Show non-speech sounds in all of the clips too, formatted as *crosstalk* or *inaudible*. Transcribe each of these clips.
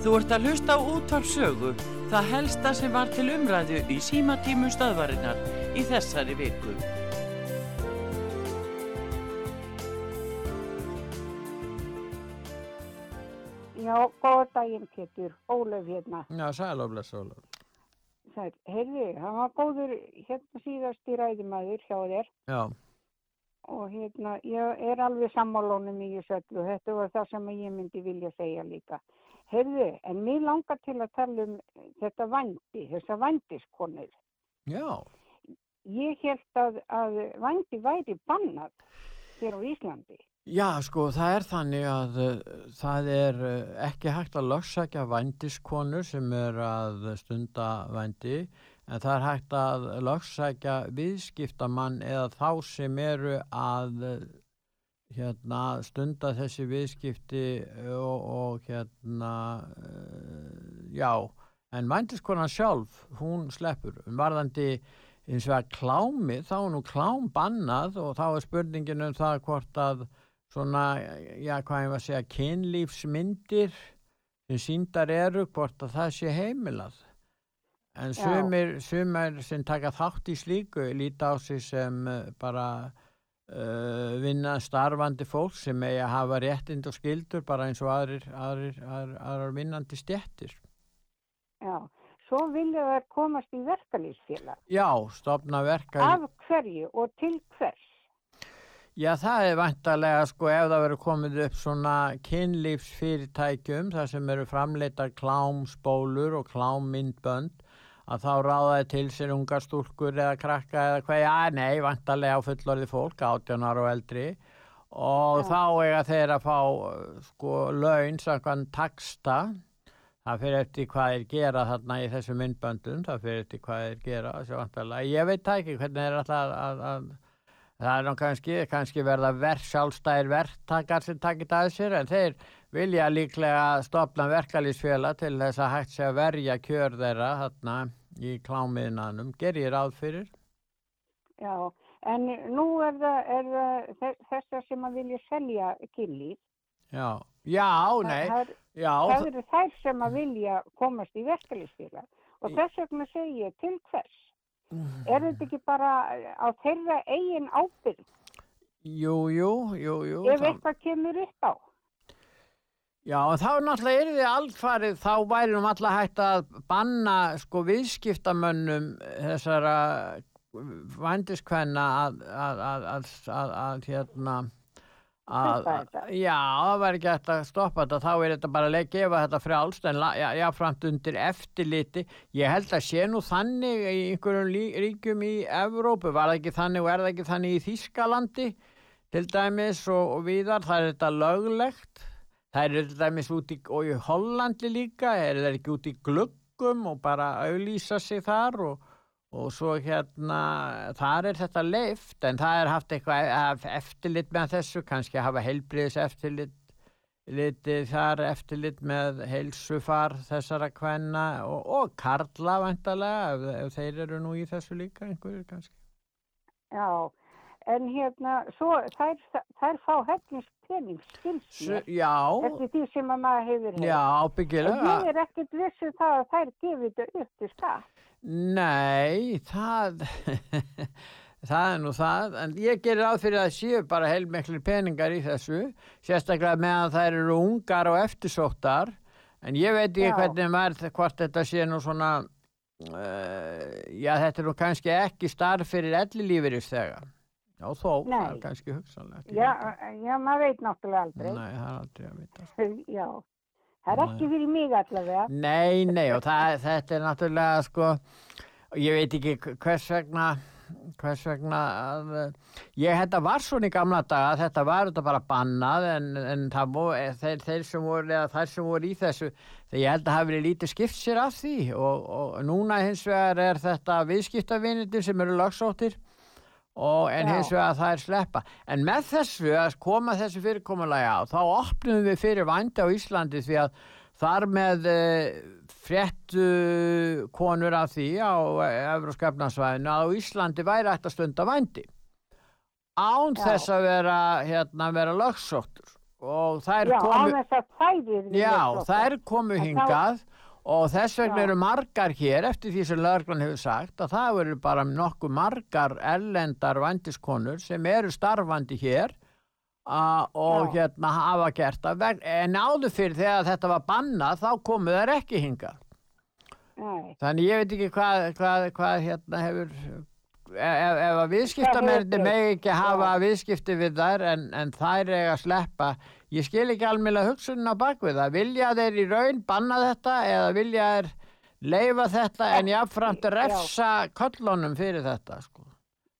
Þú ert að hlusta á útvarpsögu, það helsta sem var til umræðu í símatímu stöðvarinnar í þessari viku. Já, góða daginn Pétur, Ólaf hérna. Já, sæl og bless Ólaf. Sæl, heyrðu, hann var góður hérna síðast í ræðumæður hjá þér Já, og hérna, ég er alveg sammálónum í þessu öllu, þetta var það sem ég myndi vilja segja líka. Heyrðu, en mér langar til að tala um þetta vandi, þessa vandiskonur. já, Ég held að, að vandi væri bannað hér á Íslandi. já, sko, það er þannig að uh, það er uh, ekki hægt að lögsækja vændiskonur sem er að stunda vændi, en það er hægt að lögsækja viðskiptamann eða þá sem eru að uh, hérna, stunda þessi viðskipti og, og hérna, já, en vændiskonan sjálf, hún sleppur. Varðandi eins og að klámi, þá er nú klám bannað og þá er spurningin um það hvort að svona, já, hvað ég var að segja, kynlífsmyndir sem síndar eru, hvort að það sé heimilað. En sumir, sumir sem taka þátt í slíku líta á sig sem bara vinna starfandi fólk sem eigi að hafa réttind og skildur bara eins og aðrir, aðrir, aðrir, aðrir vinnandi stjettir. Já, svo vilja þær komast í verkalýsfélag. Já, stopna verka Af hverju og til hvers? Já, það er vantarlega sko ef það verður komið upp svona kynlífsfyrirtækjum þar sem eru framleitar klámsbólur og klámmyndbönd að þá ráðaði til sér ungar stúlkur eða krakka eða hvað, já, nei, vantarlega á fullorði fólk, 18 ára og eldri. Og Já. þá eiga þeir að fá sko laun samkvæmt taksta það fyrir eftir hvað þeir gera þarna í þessu myndböndum, það fyrir eftir hvað þeir gera, þessu vantarlega, ég veit ekki hvernig þeir alltaf að, að, að Það er nú kannski, kannski verða verð sjálfstæðir verktakar sem takit að sér en þeir vilja líklega stopna verkalýsfjöla til þess að hægt sé að verja kjör þeirra þarna í klámiðinanum. Ger ég ráð fyrir? Já, en nú er það, er það þe- þessar sem að vilja selja kynlíf. Já, já, nei, Það, það, já, það eru þær sem að vilja komast í verkalýsfélag. Og þess vegna segi ég til hvers. Er þetta ekki bara á þeirra eigin ábyrg jú, jú, jú, jú. ef eitthvað kemur upp á? Já, en þá náttúrulega er þið alfarið, þá væri nú alltaf hægt að banna sko viðskiptamönnum þessara vandiskvenna að, að, að, að, að, að hérna að, já, það væri ekki hægt að stoppa þetta, þá er þetta bara að gefa þetta frjálst en já, já, framt undir eftirliti, ég held að sé nú þannig í einhverjum ríkjum í Evrópu, var það ekki þannig og er það ekki þannig í Þískalandi til dæmis og, og víðar, það er þetta löglegt Það eru til dæmis út í, og í Hollandi líka, er það ekki út í gluggum og bara auðlýsa sig þar og, og svo hérna, þar er þetta leift, en það er haft eitthvað eftirlit með þessu, kannski hafa heilbriðis eftirlit, litið þar eftirlit með heilsufar þessara kvenna og, og karla vantarlega, ef, ef þeir eru nú í þessu líka einhverjir kannski. Já, en hérna, svo þær, þær fá hefnins pening, skilst mér, eftir því sem að maður hefur hefur. já, En ábyggilega. ég er ekkert vissu það að þær gefið þetta upp til skatt. Nei, það, *laughs* það er nú það, en ég gerir ráð fyrir að séu bara heilmiklir peningar í þessu, sérstaklega meðan þær eru ungar og eftirsóttar, en ég veit ekki Já. hvernig maður, hvort þetta sé nú svona, uh, já þetta er nú kannski ekki starf fyrir ellilífurist þegar, já þó, það er Nei. kannski hugsanlegt. Já, já, maður veit náttúrulega aldrei. Nei, það er aldrei að vita. *laughs* Já, það er ekki fyrir mig allavega. Nei, nei og það, þetta er náttúrulega sko, ég veit ekki hvers vegna, hvers vegna að, eh, ég þetta var svona í gamla daga, þetta var þetta bara bannað en, en það eh, þeir, þeir sem voru, eða þær sem voru í þessu, þegar ég held að hafi verið lítið skipt sér af því og, og núna hins vegar er þetta viðskiptavinnitir sem eru lagsóttir og en Já. hins vegar það er sleppa en með þessu að koma þessu fyrirkomulagi á þá opnum við fyrir vændi á Íslandi því að þar með uh, fréttu konur af því á Evróskapnarsvæðinu að á Íslandi væri ætti að stunda vændi án Já. þess að vera hérna vera lögsóttur og þær Já, á komu þess að þærir Já, komu En þá- hingað og þess vegna Já. eru margar hér eftir því sem lögreglan hefur sagt að það eru bara nokkuð margar ellendar vandiskonur sem eru starfandi hér a, og Já. hérna hafa gert það veg- en áður fyrir þegar þetta var bannað þá komu þær ekki hingað Nei, þannig ég veit ekki hvað, hvað, hvað hérna hefur ef, ef að viðskiptamennir megi ekki hafa viðskipti við þær en, en þær eiga að sleppa ég skil ekki almjöla hugsunin á bakvið það vilja þeir í raun banna þetta eða vilja þeir leifa þetta en jáfnframt Já. refsa köllunum fyrir þetta sko.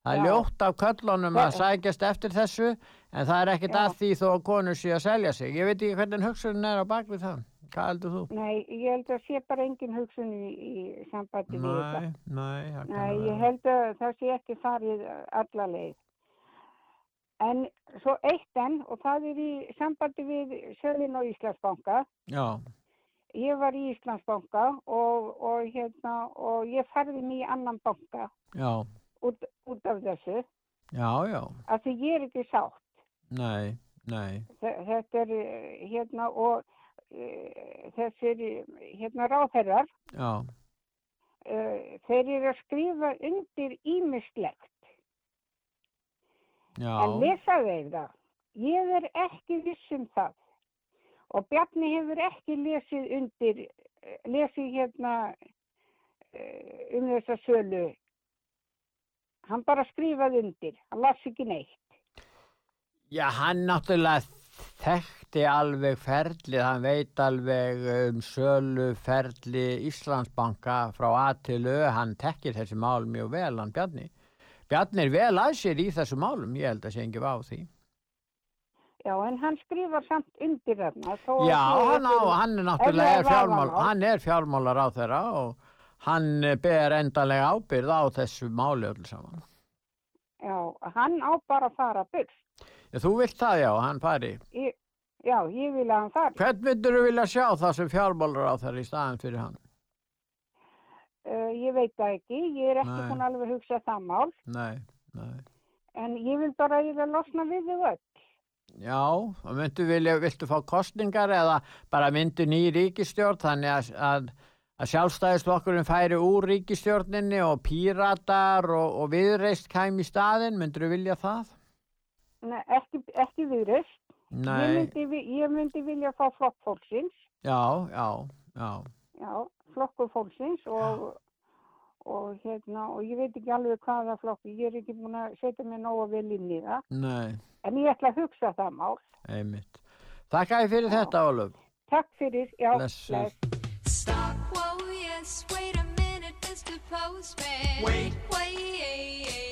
það er ljótt af köllunum að sækjast eftir þessu en það er Já. að því þó að konur sé að selja sig ég veit ekki hvernig hugsunin er á bakvið það hvað heldur þú? nei, ég held að sé bara engin hugsun í, í sambandi við þetta. Nei, nei, Nei, ég held að það sé ekki farið alla leið. En svo eitt enn, og það er í sambandi við Sölin og Íslandsbanka. Já, Ég var í Íslandsbanka og, og, hérna, og ég farði mig í annan banka já, út, út af þessu. já, já, Af því ég er ekki sátt. nei, nei, Þe- Þetta er hérna og uh, þessir eh, hérna ráðherrar, já, uh, þeir eru að skrifa undir ímislegt. Já, En lesa þeir það? Ég er ekki viss um það. Og Bjarni hefur ekki lesið undir, lesið hérna eh, um þessa sölu. Hann bara skrifaði undir. Hann las ekki neitt. já, hann náttúrulega þekkti alveg ferlið, hann veit alveg um sölu ferli Íslandsbanka frá A til Ö, hann tekkir þessi mál mjög vel, hann Bjarni. Bjarni er vel að sér í þessu málum, ég held að sé ekki á því. Já, en hann skrifar samt undir þarna. Já, hann, á, hann er náttúrulega er fjármál, hann er fjármálar á þeirra og hann ber endanlega ábyrð á þessu máli öll saman. Já, hann á bara að fara burt. Já, þú vilt það já, hann fari. Ég, já, ég vil að hann fari. Hvern myndur þú vilja sjá það sem fjármálar á þeirra í staðan fyrir hann? Uh, ég veit það ekki. Ég er ekki búin alveg að hugsa það mál. Nei, nei. En ég vil bara að ég vil losna við þau öll. Já, og myndu vilja, viltu fá kostningar eða bara myndu ný ríkistjórn þannig að, að, að sjálfstæðisflokkurinn færi úr ríkistjórninni og píratar og, og viðreist kæmi í staðinn, myndur þú vilja það? Nei, ekki, ekki viðrist. Ég myndi, ég myndi vilja fá flokk fólksins, já, já, já, já, flokkur fólksins og, og hérna, og ég veit ekki alveg hvaða flokki, ég er ekki búin að setja mig nógu vel inn í það, nei, en ég ætla að hugsa það mál. einmitt. Þakka ég fyrir Já. þetta, Óluf. Takk fyrir, já, Blessuð. Stop, whoa, yes, wait a minute, Mr. Postman. Wait, wait,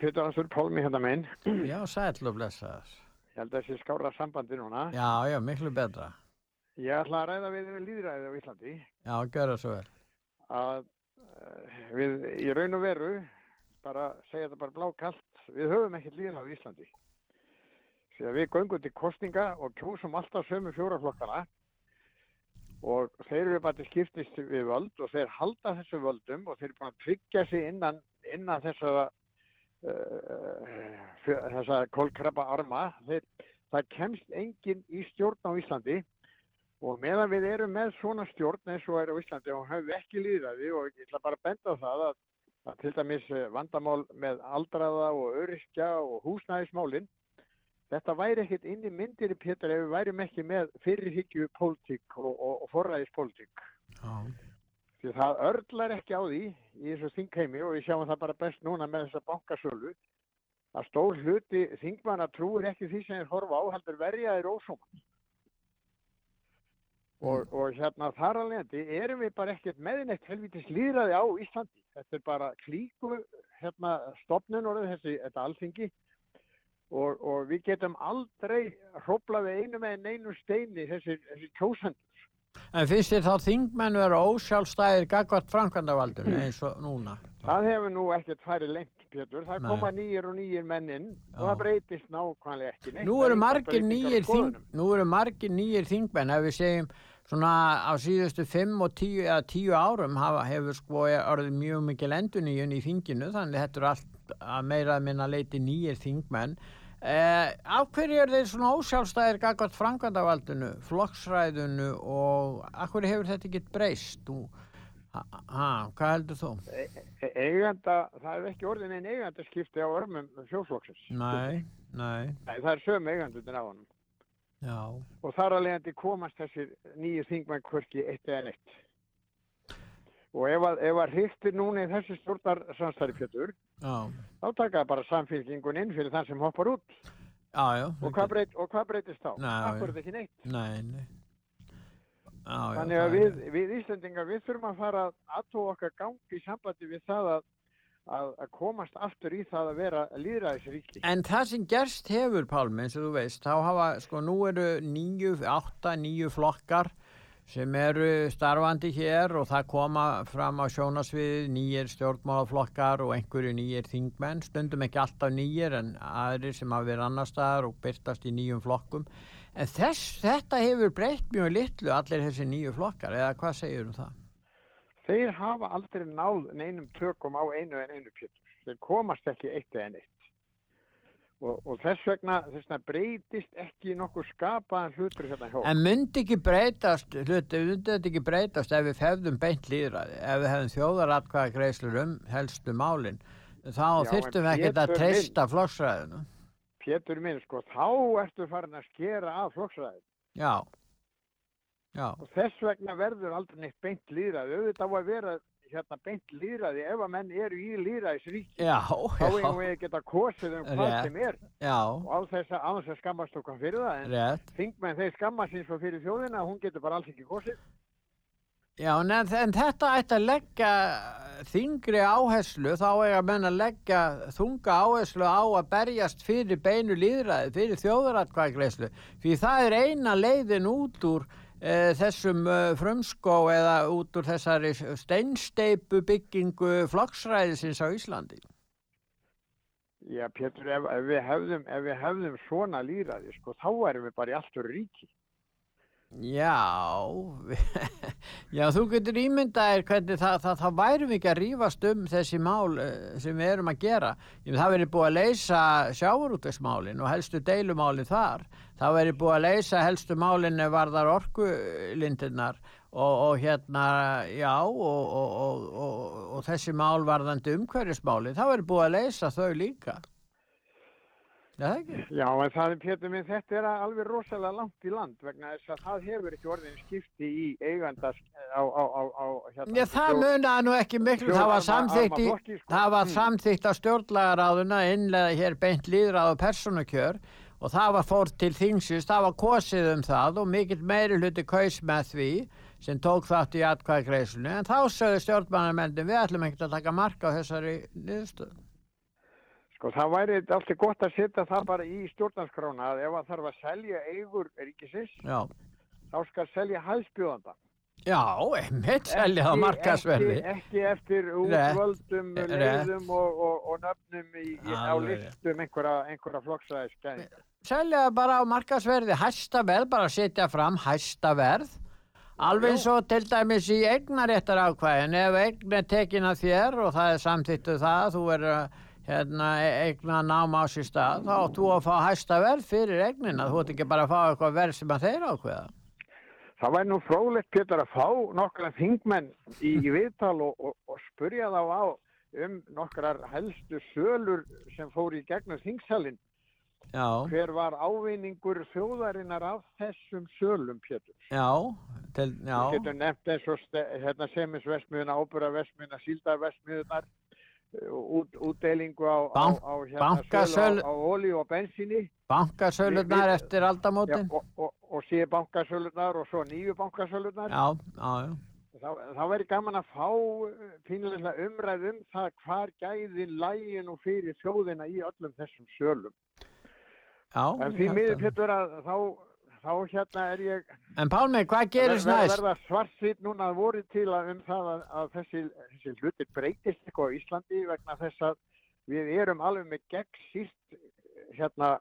Pétur Hansur Pálmi hérna minn. Já, sæll og blessaður. Ég held að þessi skára sambandi núna. Já, já, miklu betra. Ég ætla að ræða við líðræðið á Íslandi Já, það svo vel. að uh, við í raun og veru, bara segja þetta bara blákalt, við höfum ekkert líðræðið á Íslandi. Því að við göngum til kostninga og kjósum alltaf sömu fjóraflokkana og þeir eru bara til skiptist við völd og þeir halda þessu völdum og þeir eru búin að tryggja sig innan, innan þessa, uh, fjö- þessa kólkrabba arma. Það kemst enginn í stjórn á Íslandi og meðan við erum með svona stjórn eins og er á Íslandi og höfum ekki líðræði og ég ætla bara að benda það að, að til dæmis eh, vandamál með aldraða og öryrkja og húsnæðismálin þetta væri ekkert inn í myndir Pétur ef við værim ekki með fyrirhyggju pólitík og, og, og forræðispólitík Já. Því það örlar ekki á því í þessu þingheimi og við sjáum það bara best núna með þessa bankasölu að stór hluti þingmanna trúir ekki því sem þeir horfa á heldur verja þeir ósóman og, og hérna þar alveg erum við bara ekkert með neitt helvitis líðræði á Íslandi. Þetta er bara klíku hérna stopnun orðið þessi þetta alþingi. Og, og við getum aldrei hrópla við einu með einu steini þessi, þessi kjósendur En finnst þér þá þingmenn vera ósjálfstæðir gagvart framkvæmdavaldinu eins og núna? Það hefur nú ekkert farið lengt, Pétur. Það Nei. koma nýjir og nýjir menn inn og það breytist nákvæmlega ekki neitt. Nú eru margir nýjir, þing, nú eru margir nýjir þingmenn ef við segjum svona á síðustu fimm og tíu eða tíu árum hafa, hefur sko orðið mjög mikil enduníun í þinginu þannig þetta eru allt að meira að minna leiti nýjir þingmenn eh, af hverju er þeir svona ósjálfstæðir gagvart framkvæmdavaldinu, flokksræðinu og af hverju hefur þetta ekki breyst? Þú, ha, ha, hvað heldur þú? E- Eiganda, það er ekki orðin einn eigandaskipti á örmum sjóflokksins. Nei, nei, Nei, það er sömu eigandundin á honum. já. Og þar að leiðandi komast þessir nýju þingmenn hvorki eitt eða neitt. Og ef að, að hriftir núna í þessu stjórnar Já, þá taka bara samfélkingun inn fyrir þann sem hoppar út. já, já. Og hvað, breyt, og hvað breytist þá? Akkur er ekki neitt. Nei, nei. Já, Þannig það að við, við Íslendingar, við þurfum að fara að aðtóa okkar gangi í sambandi við það að, að, að komast aftur í það að vera líðræðisríki. En það sem gerst hefur, Pálmi, eins og þú veist, þá hafa, sko, nú eru nýju, átta, nýju flokkar sem eru starfandi hér og það koma fram á sjónasvið nýjir stjórnmálaflokkar og einhverju nýjir þingmenn, stundum ekki alltaf nýjir en aðrir sem hafa verið annar staðar og byrtast í nýjum flokkum. En þess, þetta hefur breytt mjög litlu allir þessi nýju flokkar, eða hvað segir um það? Þeir hafa aldrei náð neinum tökum á einu en einu pjötur. Þeir komast ekki eitt eða neitt. Og, og þess vegna, þess vegna breytist ekki nokkuð skapaðan hlutur hérna hjá. En myndi ekki breytast, hluti, myndi þetta ekki breytast ef við hefðum beint líðræði, ef við hefðum þjóðaratkvæða greislur um helstu málin, þá Já, þyrftum við ekkert að treysta flokksræðinu. Pétur minn, sko, þá ertu farin að skera af flokksræði. Já, já, Og þess vegna verður aldrei neitt beint líðræði. Auðvitað á að vera hérna beint líðræði ef að menn eru í líðræðisríki. já, Þá já, við að geta kosið um hvað Rétt. sem er. já, Og á þess að, þess að skammast okkar fyrir það. En rétt. þingmenn þeir skammast eins og fyrir þjóðina, hún getur bara alls ekki kosið. Já, en, en þetta ætti að leggja þingri áherslu, þá eiga menn að leggja þunga áherslu á að berjast fyrir beinu líðræði, fyrir þjóðaratkvæðgreislu, því það er eina leiðin út úr þessum e, frumskó eða út úr þessari steinsteipu byggingu flokksræðisins á Íslandi. Já, Pétur, ef, ef, við hefðum, ef við hefðum svona líðræði, sko, þá erum við bara í alltur ríki. Já, *laughs* já, þú getur ímyndaðir hvernig það, það, það værum ekki að rífast um þessi mál eh, sem við erum að gera. Það verið búið að leysa sjávarútvegsmálin og helstu deilumálin þar. Það verið búið að leysa helstu málin ef varðar orkulindirnar og, og hérna, já, og, og, og, þessi mál varðandi umhverfismálin. Það verið búið að leysa þau líka. Já? Já, en það er Pétur minn, þetta er alveg rosalega langt í land vegna þess að það hefur ekki orðin skipti í eigandas á, á, á, á hérna. Já, það munaði nú ekki miklu, það var armaflokki, sko. það var Mm. samþykkt á stjórnlagaráðuna innlega hér beint líðráð og persónukjör og það var fórt til þingsins, það var kosið um það og mikill meiri hluti kaus með því sem tók þátt í atkvæðgreislunni en þá sögðu stjórnmannamendin við ætlum ekkert að taka marka á þessari niðurstöð. Sko það væri alltaf gott að setja það bara í stjórnarskrána að ef að þarf að selja eigur ríkisins, Já, þá skal selja hæðspjóðanda. já, einmitt selja það markasverði. Ekki, ekki eftir útvöldum leiðum og, og, og nöfnum í, í, á listum einhverja, einhverja flokksræðisgæðinga. Selja það bara á markasverði, hæsta verð, bara setja fram hæsta verð. Alveg eins og til dæmis í eignaréttar ákvæðin, ef eign er tekin að þér og það er samþýttu það, þú er hérna, eigna náma á sér stað, þá þú að fá hæsta verð fyrir eignina, þú ert ekki bara að fá eitthvað verð sem að þeir ákveða. Það væri nú fróðlegt Pétur að fá nokkra þingmenn í, viðtal og, og, og spurja þá á um nokkrar helstu sölur sem fóru í gegnum þingsalinn. Já, Hver var ávinningur þjóðarinnar af þessum sölum Pétur? já, til, já, getum nefnt eins og hérna, semisvestmiðuna, óbúravestmiðuna, síldarvestmiðunar, út, útdelingu á, á, Bank- á, hérna, bankasölu- sölu á, á olíu og bensinni bankasölurnar Við- eftir ja, aldamótin. og, og, og síðu bankasölunar og svo nýju bankasölunar. Já, já. Þá, þá væri gaman að fá pínulegna umræð um það hvar gæðin lægin og fyrir þjóðina í öllum þessum sölum. já En því þetta- miður Pétur að þá, þá hérna er ég En Pálmi, hvað gerist næst? verða svartsýtt núna að voru til að um það að, að þessi, þessi hlutir breytist eitthvað á Íslandi vegna þess að við erum alveg með gegn síst hérna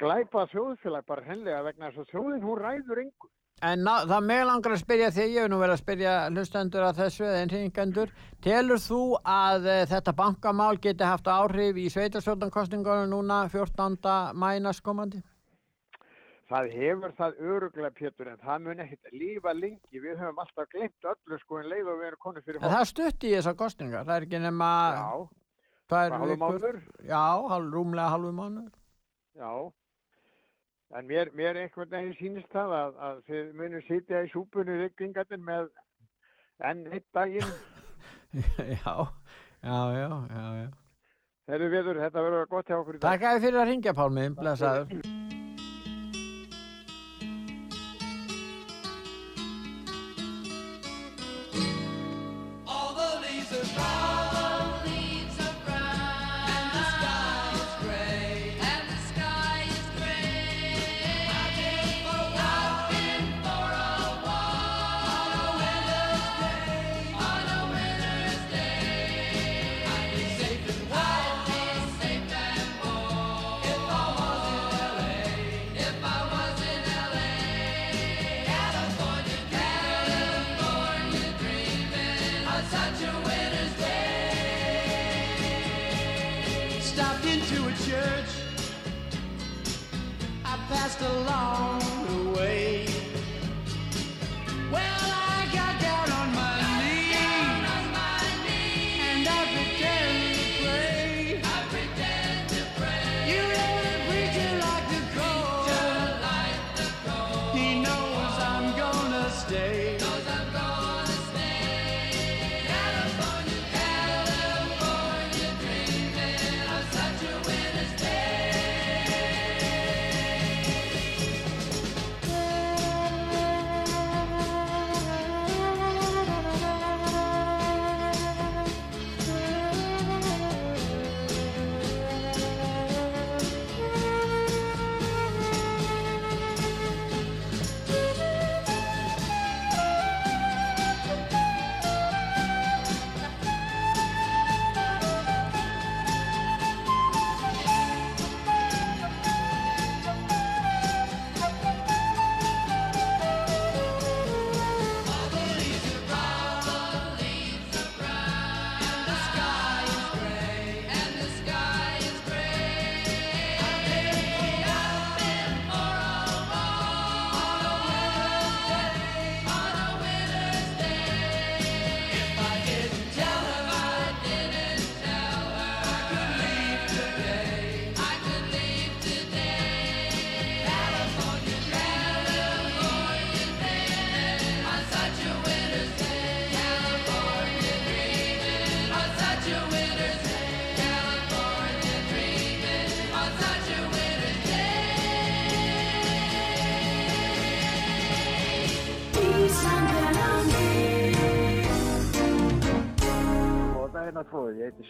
glæpa þjóðfélag bara hennilega vegna þess að þjóðin hún ræður engu. En ná, það með langar að spyrja þig, ég hef nú verið að spyrja hlustendur að þessu eða einhringendur. Telur þú að e, þetta bankamál geti haft áhrif í sveitarstjórnankostningunum núna 14. mænas komandi? Það hefur það öruglega Pétur en það mun ekkert lífa lengi. Við höfum alltaf glemt öllu sko en leið og við erum konið fyrir En það er stutt í þessar kostningar, það er ekki nema Já, vikur. mánuður. Já, rúmlega halvu mánuður. Já. En mér, mér einhvern veginn sýnist það að, að þið munum sitja í súpunni ryggingatinn með enn eitt daginn. *laughs* já, já, já, já, já. Þeirri viður, þetta verður gott hjá okkur í dag. Takk að þið fyrir að ringja Pálmi, blessaður.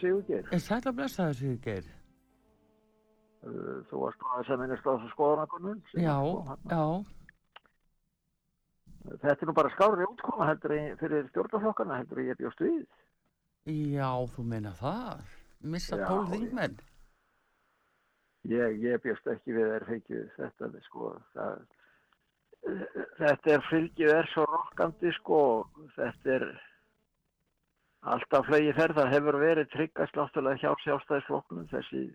Sigurgeir. Er sætt að blessa þessu, Geir? Uh, Þú varst aðeins að minnast á þessu skoðanakonun. Já, já, Þetta er nú bara skári útkoma heldur en fyrir stjórnarflokkana heldur en ég bjóst við. já, þú meina það. Missa tólf ég-. Ég, ég bjóst ekki við þær feikið þetta, sko, það, þetta er fylgið er svo rokkandi, sko, þetta er alltaf flegi ferð, það hefur verið tryggast náttúrulega hjá sjálfstæðisflokknum þessi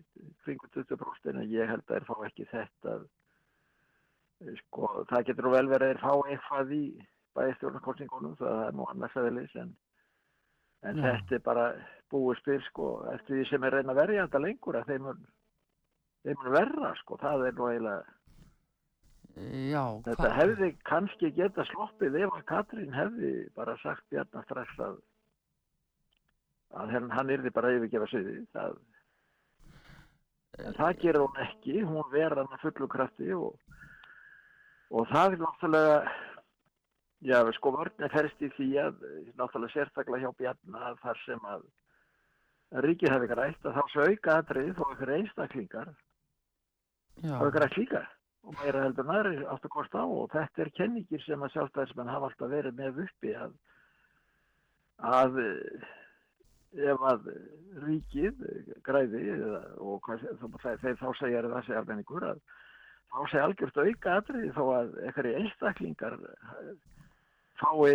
kringu 20% en ég held að þeir fá ekki þetta, sko, það getur vel verið að þeir fá eitthvað í bæðistjórnarkostningunum, það er nú annars aðeins, en, en Já. þetta er bara búið spil, sko, eftir því sem er reyna verja þetta lengur að þeim mun þeim mun verra sko, það er nú eiginlega Já, þetta hefði kannski geta sloppið ef að Katrín hefði bara sagt Bjarnar strax að hann, hann yrði bara að yfirgefa sviði það en það gerir hún ekki hún verður hann að fullu krafti og, og það er náttúrulega já, sko vörnir ferst í því að náttúrulega sérstaklega hjá Bjarnar að þar sem að ríkið hefði grætt að þá sé auka atrið þó ykkur einstaklingar. Já, það er grætt líka og meira heldur en aðri áttu kost á og þetta er kenningir sem að sjálfstæðismenn hafa alltaf verið með uppi að, að eh, ef að ríkið græði og þeir, þá segja það segja almenningur að þá segja algjört auka atriði þó að einhverju einstaklingar eh, fái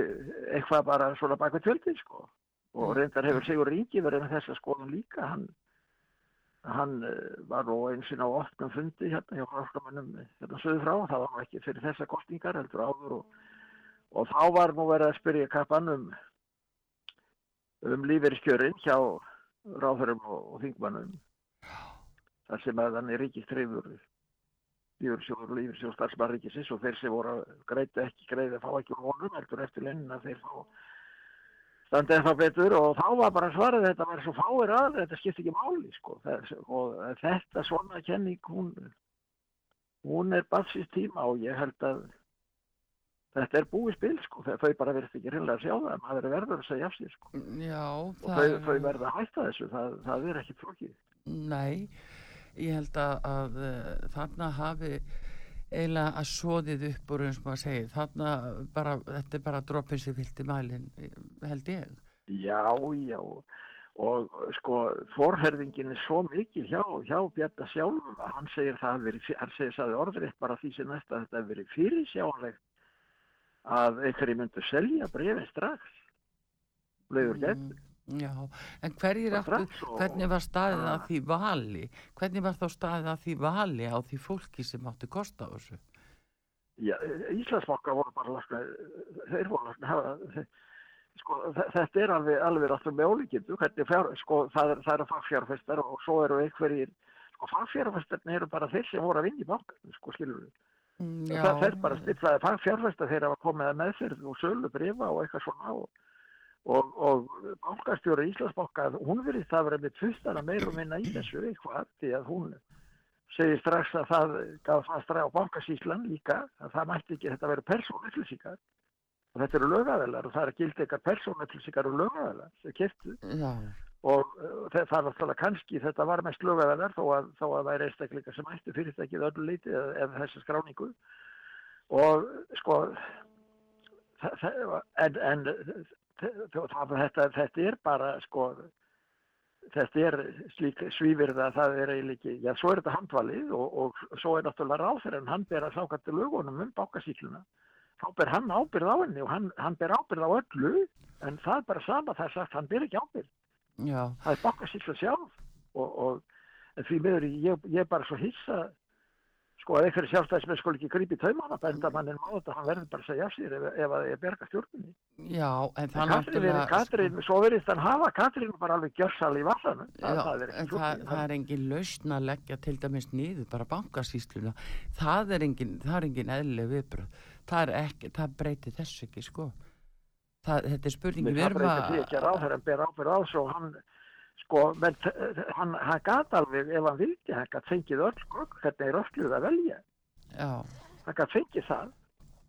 eitthvað bara svona baka tjöldin sko. Og reyndar hefur Sigur Ríki verið með þessa skoðum líka. Hann hann eh, var og á opnum fundi hérna hjá fráskamannum hérna söðu frá, það var ekki fyrir þessa kostingar heldur áður og, og þá var nú verið að spyrja kappan um lífeyriskjörin hjá ráðurum og, þingmannum þar sem að hann er ríkist treyfur lífeyrisjóður og lífeyrisjóður starfsmann ríkisins og þeir sem voru að greita ekki greið að fá ekki honum heldur eftir lennin að þeir fá standa ennþá betur og þá var bara svarið þetta var svo fáir að þetta skipti ekki máli sko. Það, og þetta svona kenning hún, hún er batsins tíma og ég held að þetta er búið spil sko. þau bara verðist ekki reynilega að sjá það maður er verður að segja af sér sko. já, og það þau, þau verða að hætta þessu það, það er ekki flókið Nei, ég held að, að uh, þarna hafi eiginlega að soðið upp úr eins og maður segir, þarna bara, þetta er bara droppin sem fylgti mælin, held ég. Já, já, og sko forherðingin er svo mikil hjá, hjá Bjarta sjálfum að hann segir það hann segir það orðrétt bara því sem þetta hefur verið fyrirsjánlegt að einhverju myndu selja brefin strax, leiður gegn. Mm, Já, en hverjir strax og- hvernig var staðið að Ah. því vali, hvernig var þá staðið að því vali á því fólki sem áttu kost á þessu? Já, Íslandsbanka voru bara lasna, þeir voru lasna hafa, sko, þe- þetta er alveg, alveg alltaf með ólíkindu, sko, það, það eru fagfjárfestar og svo eru einhverjir, sko, fagfjárfestarnir eru bara þeir sem voru að vinna í bankan, sko, skilur við. Mm, Það fer bara stillaði fagfjárfestar þeir hafa komið að meðferð og sölu brifa og eitthvað svona og, og, og bankastjóri Íslandsbanka, hún verið það verið með tvistana meir og minna í þessu eitthvað, því að hún segir strax að það gaf það strax á bankasíslan líka, að það mætti ekki þetta verið persónupplýsingar og þetta eru lögaðilar og það er gild eitthvað persónupplýsingar og lögaðilar sem keftu Já, og uh, það er náttúrulega kannski þetta var mest lögaðilar þó að, það er einstakleika sem ættu fyrirtækið öllu leiti eða, eða þessi skráningu. Og sko það, það, en, en það, þetta, þetta er bara sko þetta er slík svífirða að það er eiginlega ekki, já svo er þetta handvalið og, og svo er náttúrulega en hann ber að til lögunum um bákasíkluna þá ber hann ábyrð á henni og hann, hann ber ábyrð á öllu en það er bara sama það er sagt, hann ber ekki ábyrð já, það er bankasýsla sjálf og, og en því miður ég, ég er bara svo hissa sko að einhverju sjálfstæðismenn skul ekki grípi taumana benda mannin á þetta hann verður bara að segja af sér ef, ef að ég berga stjórnunni já, en en það Katrín, er, Katrín, svo verðist hann hafa Katrín bara alveg gjörsal í vallanum Já, það er það, það er engin lausn að leggja til dæmis niður bara bankasýsluna. Það er engin, það er engin eðlileg viðbröð það, er ekki, það breytir þessu ekki sko það, þetta er spurningi Men við það erum breytir því ekki að ráðherran ber ábyrð á svo hann sko, menn hann, hann gat alveg ef hann vildi, hann gat fengið öll gögn, hvernig er ölluð að velja já, hann gat fengið það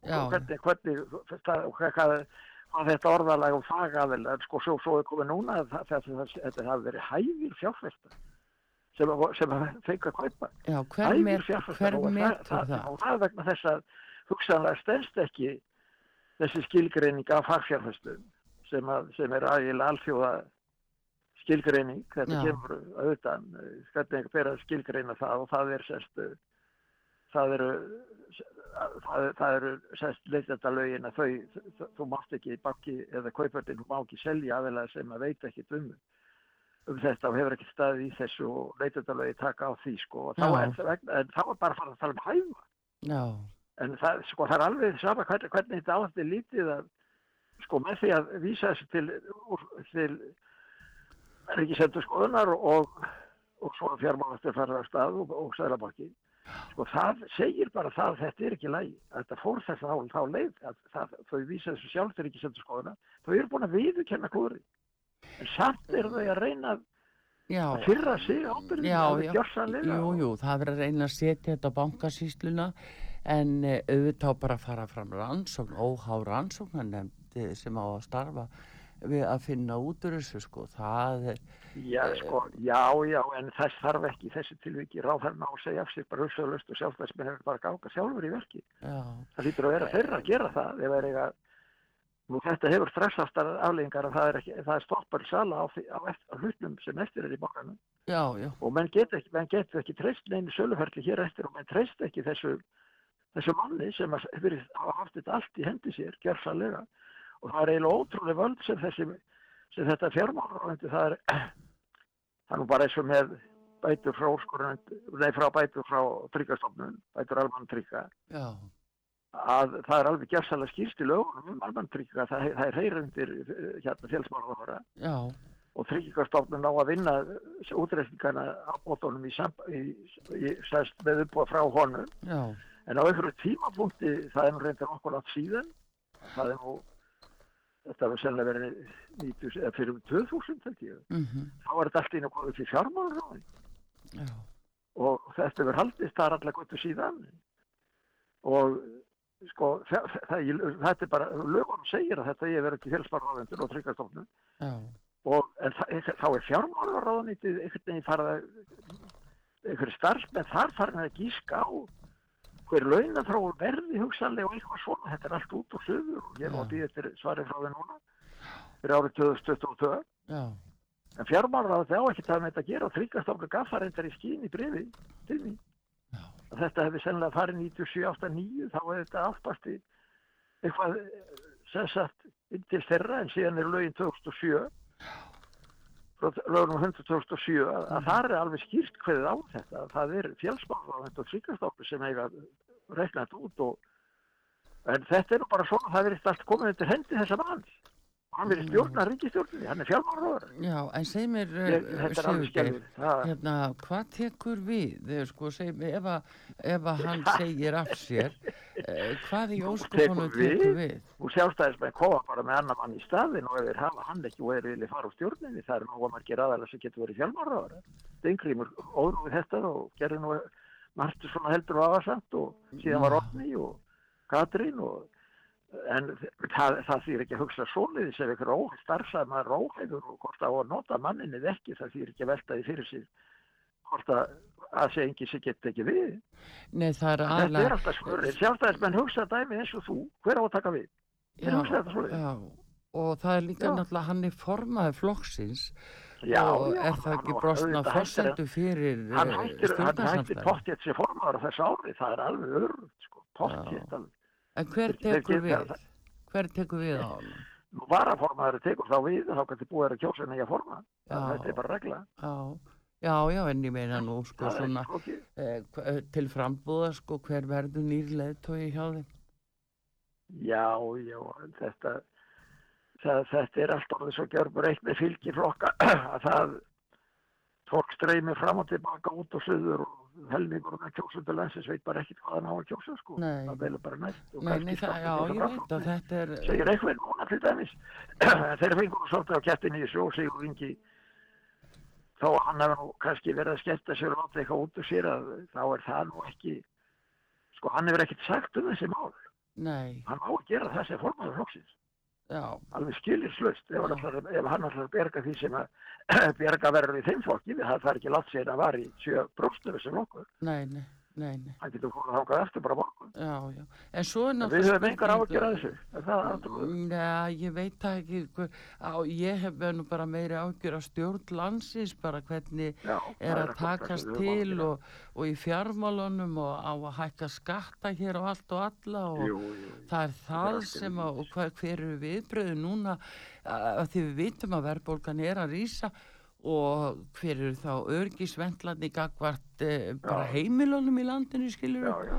já, og hvernig, hvernig það, hvað, þetta orðalag og fagaðil sko svo, svo er komið núna að það, það, það, þetta hafi verið hæfir fjárfesta sem, að- sem að fengi að kaupa. Já, hver, hver metur það, það? Og það er vegna þess að hugsanlega stendst ekki þessi skilgreining af fagfjárfestum sem, sem er aðeins alþjóða skilgreining, þetta Já. kemur auðvitað, eh, hvernig fer að skilgreina það og það er sérst eh, það eru það, það eru sérst leitendalögin að þau, þau, þú mátt ekki banki eða kaupöldin, þú má ekki selja aðeins sem að veit ekki um um þetta og hefur ekki staðið í þessu og leitendalögi taka á því sko. Og þá er, en þá er bara að fara að tala um hæfa Já, en það, sko, það er alveg sama hvernig, hvernig þetta átti lítið að sko með því að vísa þessu til, úr- til ríkisendur skoðunar og, og svo fjármálastur farið af stað og, og sæðlabakki sko það segir bara það að þetta er ekki lægi að þetta fór þess að þá leið að það, þau vísa þessu sjálf til ríkisendur skoðunar þau eru búin að viðurkenna klúri en samt eru þau að reyna já, að fyrra sig ábyrðin já, alveg já. gjörsamlega. Jú, jú, það er verið að reyna að setja þetta á bankasýsluna en eh, auðvitað bara fara fram rannsókn, óhá rannsóknarnemndi sem á að starfa við að finna út úr þessu sko, það er, Já, sko, já, já, en þess þarf ekki í þessu tilviki. Ráðherna á að segja af sig bara hugsaðlust og sjálfstæðismenn hefur bara gáka sjálfur í verki. já, Það lítur að vera þeirra að gera það ef er eiga, nú þetta hefur stressastar afleggingar að það er, ekki, það er stoppar sala á, á, á hlutnum sem eftir er í já, og menn get ekki, menn get ekki treyst neinu söluferli hér eftir og menn treyst ekki þessu, þessu manni sem hefur haft þetta allt í hendi sér, gerðsanlega og það er eiginlega ótrúlega völd sem, þessi, sem þetta fjármálaráðandi það er *clears throat* það er nú bara eins og með bætur frá úrskurðan, nei frá bætur frá tryggastofnun, bætur almann trygga að það er alveg gerðsanlega skýrst í lögunum um almann trygga, það, það er heyrundir hérna já, og tryggingastofnun á að vinna útreikningana á bótunum í, í, í með uppbúa frá honum. Já, en á einhverju tímapunkti það er nú reyndar okkur átt síðan það er nú þetta var sennilega verið 90, eða fyrir 2000 held ég. Mhm, þá var þetta allt inn og komið til fjármálaráði já, og þetta verið haldist þar allar gottu síðan. Og sko það, það, þetta er bara lögum segir að þetta ég verið ekki fjölsparráðendur og tryggastofnun já, og en það, þá er fjármálaráðanýttið einhvern veginn farið að einhverju starfsmenn þar farin að gíska á hver launathróun verði hugsanlega og eitthvað svona, þetta er allt út og söður og ég er nú að býða eftir svari frá þau núna. Fyrir árið 2022 já, en fjármálaráðið á ekki það með þetta að gera og tryggastofnun gaf það reyndar í skín í brifi til Já. að þetta hefði sennilega farið 97-89 þá hefði þetta áttast í eitthvað eh, sem sagt inn til þeirra en síðan er lögin 2007 frá lögunum 100 2007 að, að það er alveg skýrt hverðið á þetta. Að það er fjálsmálaráðið og tryggastofnun sem eiga að reikna þetta út og en þetta er nú bara svona það verið allt komið undir hendi þessa manns. Hann verið stjórna ríkistjórninni, hann er fjármálaráður já, en segð mér, eh, er Sigurgeir, hérna, hvað tekur við, þegar sko, segð mér, ef að, ef að hann segir af sér, *laughs* eh, hvað í óskopunum Tekur við? tekur við? og sjálfstæðismenn koma bara með annar mann í staðin og ef þeir hafa hann ekki og þeir vilja fara úr stjórninni það er nú að margir aðalega sem getur verið fjálmáraðar Steingrímur óður við þetta og gerði nú margt svona heldur og aðasamt og síðan var Já. Otni og Katrín og en það, það þýr ekki að hugsa svoleiðis ef ykkur óhæð starfsæma róhæður og hvort að nota manninni ekki það þýr ekki að velta því fyrir sig hvort að að sé engi sem getur ekki við Nei, það er þetta er alltaf smörið sjálfstæðismenn hugsa dæmi eins og þú hver á að taka við svoleiðis. já, og það er líka Já. náttúrulega, hann er formaður flokksins Já, og er það ekki brostna fórsendu fyrir hann hættir, hann stjórnarsamstæði? pottjett sér formaður á þessu ári, það er alveg örugt, sko, pottjett alveg. En hver tekur við? Hver tekur við á hann? Varaformaður tekur þá við, þá kannski búið er að kjósa nýja forma, þetta er bara regla. Já, já, já, en ég meina nú, sko, Það svona, eh, eh, til frambúða, sko, hver verður nýrleið tói hjá þeim? Já, já, þetta, það, þetta er allt orðið svo gjörgur eitt með fylgiflokka *clears throat* að það fólk streymir fram og tilbaka út og suður og helmingur með kjósundu landsins veit bara ekkit hvað hann á að kjósa, sko. Það velur bara næst. og Nei, það, já, ég veit að þetta er, segir einhvern núna til dæmis. *clears throat* Þeir fengur svolítið á kettin í og Sigur Ingi að hann hefur nú kannski verið að skemmta sér og láta eitthvað út úr sér að þá er það nú ekki sko hann hefur ekkert sagt um þessi mál. Nei, hann á að gera það sem formaður flokksins já, alveg skilislust ef, ef hann ætlar að berga því sem að *clears throat* berga verður í þeim flokki það er ekki látt sér að var í 7 bróstur sem nokkuð, nei, nei, nei, nei, hann getur komið þangað eftir bara morgun. Já, já. En svo er við höfum spurning- ágjör að þessu. Er það aftur Nei, ég veit það ekki, á, ég hef nú bara meiri ágjör á stjórn landsins, bara hvernig Já, er það að það takast til og, og í fjármálunum og á að hækka skatta hér á allt og alla og jú, jú, jú. það er það allt sem að, og hver, hver eru viðbröðu núna? Að því við vitum að verðbólgan er að rýsa og hver eru þá örgisvendlarni gagvart eh, bara Já. heimilunum í landinu skilur já, já,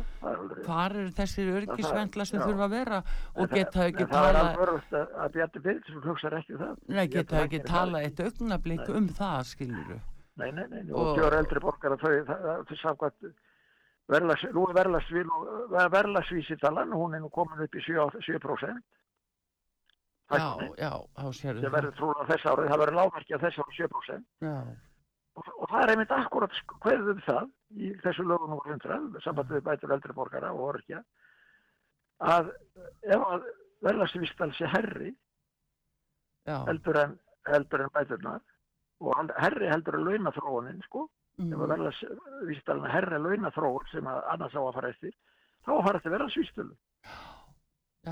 hvar eru þessir örgisvendlar sem já. þurfa að vera? Og En geta ekki það er tala alveg að, að Bjarni Byrðsson hugsaði ekki það. Nei, geta að ekki tala eitt augnablík um það skilur Nei, nei, nei, Og- og kjóra eldri borgar þau, það, það, samkvæmt er verðlagsvísitalan, hún er nú komin upp í 7%, 7% já, já, þá sérðu sem verður trúlega þess árið, það verður lágmarki að þess árið 7% já, og, og það er einmitt akkurat hverðum um það í þessu lögum og 100 sambandið við bætur eldri borgara og orkja að ef að verðlagsvísital sé herri já. heldur en, heldur en bæturnar og herri heldur en launaþróunin sko ef að mm, verðlas vísitalina herra launaþróun sem að annars á að fara eftir þá fara já, já,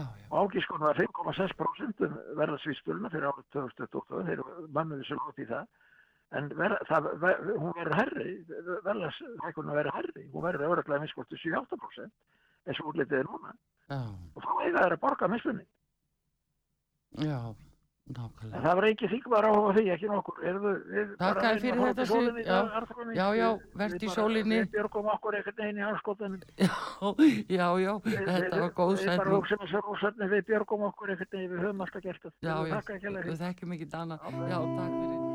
og ágískonu var 5,6% um verðlasvístöluna fyrir árið 2028 þeir mannuði sem hótt í það. En ver, það, ver, hún verður herri verðlashækkunum verður herri hún verður öruglega minnskvortu 7-8% eins og útlitið er núna. Já, og þá eiga þeir að borga mismunni já nákvæmlega. Það var ekki þykvar áhuga því ekki nokkur. Takk bara fyrir að þetta, dag, Já. Já, já, við í sólinni. við björgum okkur einhvern veginn í anskotanum já, já, þetta var góð Við bara sætning hugsaum þessu rúsarni, við björgum okkur einhvern veginn, við höfum alltaf gert það. já, já, við þekkjum ekki annað Já, já, takk fyrir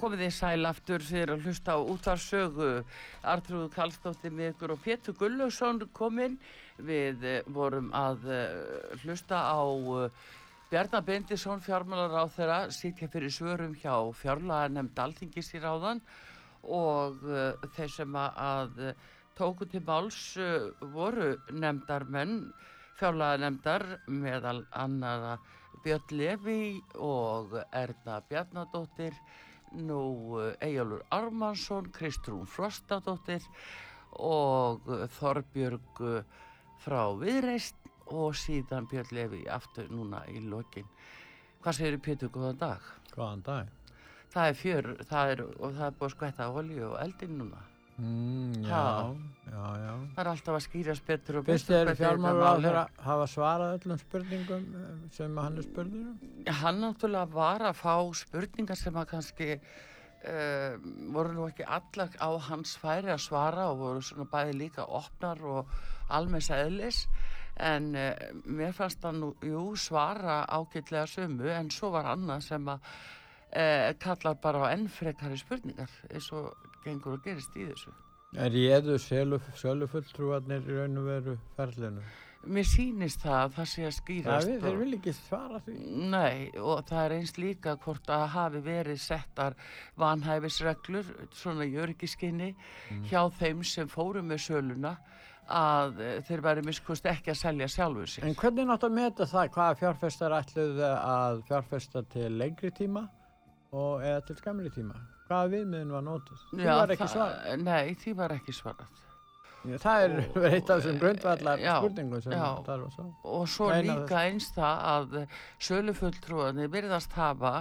komið þið sæl aftur þegar að hlusta á útvarsögu. Artrúðu Kallstóttir með ykkur og Pétur Gullausson kominn. Við eh, vorum að eh, hlusta á uh, Bjarnar Bendisson, fjármálar á þeirra, sitja fyrir svörum hjá fjárlaga nefnd Alþingis í ráðan og þeir sem að, tóku til máls voru nefndarmenn, fjárlaga nefndar meðal annara Björn Levi og Erna Bjarnadóttir, nú Eyjálfur Armansson, Kristrún Frostadóttir og uh, Þorbjörg uh, frá Viðreist og síðan Björn Levi aftur núna í lokin. Hvað segir Pétur góðan dag? Góðan dag. Það er fjör, það er, og það er búið að skvætta olju og eldin núna. Mm, já, já, já. Það er alltaf að skýrast betur og Fyrst betur er hvernig fjármálur þetta á mál er. þeirra hafa svarað öllum spurningum eh, sem hann er spurður um? Hann náttúrulega var að fá spurningar sem að kannski uh, voru nú ekki allar á hans færi að svara og voru svona bæði líka opnar og almenns eðlis en uh, mér fannst hann nú, jú, svara ágætlega sömu en svo var annað sem að uh, kallar bara á enn frekari spurningar eins og gengur og gerist í þessu. Er réðu sölufulltrúarnir í raun og veru ferlinu? Mér sýnist það að það sé að Það skýrast þeir og- vil ekki svara því. Nei, og það er eins líka hvort að hafi verið settar vanhæfisreglur, svona í öryggiskinni, hjá þeim sem fóru með söluna, að eh, þeir væri miskust ekki að selja sjálfur sér. En hvernig nátt að meta það hvaða fjárfestar ætluðu að fjárfesta til lengri tíma og eða til skamri tíma? Hvaða viðmiðin var nótuð? Því var ekki svarað. Nei, því var ekki svarað. Já, Það er *laughs* eitt af þessum grundvallar spurningum sem það var svo. Og svo líka eins það að sölufulltrúðanir virðast hafa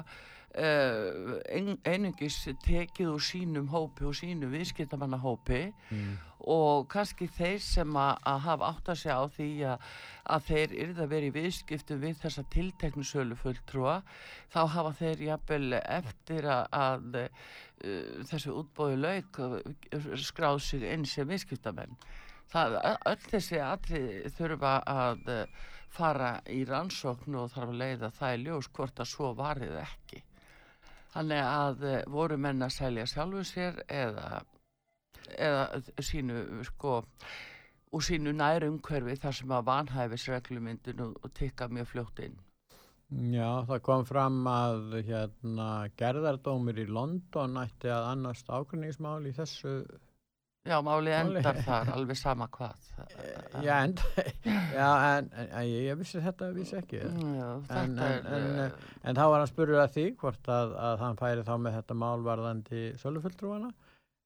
ein, einungis tekið úr sínum hópi og sínu viðskiptamannahópi. Mm. og kannski þeir sem að, að hafa átt að segja á því að, að þeir yrða að vera í viðskiptum við þessa tilteknu sölu fulltrúa þá hafa þeir jafnvel eftir að, að uh, þessu útbóði lauk uh, skráð sig inn sem viðskiptamenn. Það, öll þessi atrið þurfa að fara í rannsókn og þarf að leiða það í ljós hvort að svo varið ekki þannig að uh, voru menn að selja sjálfu sér eða eða sínu sko úr sínu næru umhverfi þar sem að vanhæfisreglu myndi nú tikka mjög fljótt inn. Já, það kom fram að hérna, gerðardómur í London ætti að annast ákveðningsmál í þessu. Já, máli Máli- endar þar, alveg sama hvað. Já, en, *laughs* já, en, en ég, ég vissi þetta, ég vissi ekki. Já, En, er... en, eh, en þá var hann spurður að því hvort að, að hann færi þá með þetta mál varðandi sölufulltrúana.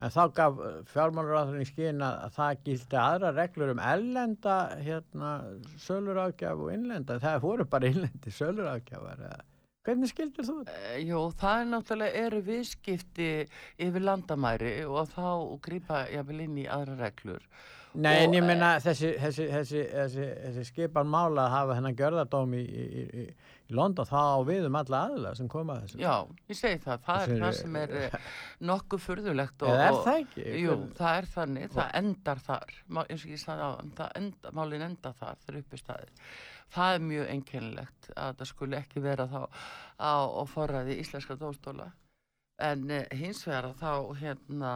En þá gaf fjármálaráðurinn í skinn að, að það gildi aðra reglur um ellenda hérna, söluráðgjaf og innlenda. Það voru bara innlendi söluráðgjafar. eða- Hvernig skildir þú þetta? Eh, Jú, það er náttúrulega eru viðskipti yfir landamæri og þá grípa jáfnvel inn í aðra reglur. Nei, en Og, ég eh, meina þessi, þessi, þessi, þessi, þessi skipan mála að hafa hennan gjörðardóm í, í, í, í London þá á við um alla aðla sem koma að þessu. Já, ég segi það, það er það sem er eh, nokkuð furðulegt. og- Eða er og- það ekki? Jú, Hver- það er þannig, það endar þar, Má, og ég sagði á, það enda, málin enda þar, þeir uppi staðir. Það er mjög einkennilegt að það skuli ekki vera þá á, á forræði íslenska dóstóla. En uh, hins vegar þá, hérna,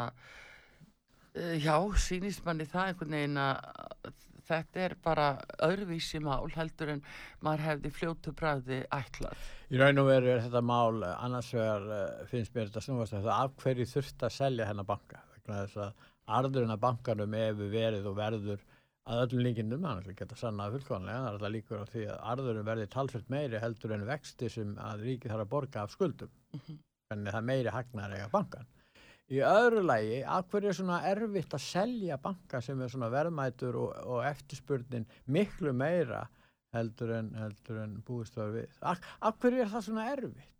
uh, já, sýnist manni það einhvern veginn að þetta er bara öðruvísi mál heldur en maður hefði fljótu bræði ætlað. Í raun og veru er þetta mál eh, annars vegar eh, finnst mér þetta snúast að það af hverju þurft að selja hennar banka vegna þess að arðurinn af bankanum hefur verið og verður að öllum líkindum, hann er geta sannað fullkonlega, það er alltaf líkur á því að arðurinn verði talsvert meiri heldur en vexti sem að ríkið þarf að borga af skuldum. Þannig það er meiri hagnar eiga bankan. Í öðru lagi, af hverju er svona erfitt að selja banka sem er svona verðmætur og, og eftirspurnin miklu meira heldur en, heldur en búist var við. Af, af hverju er það svona erfitt?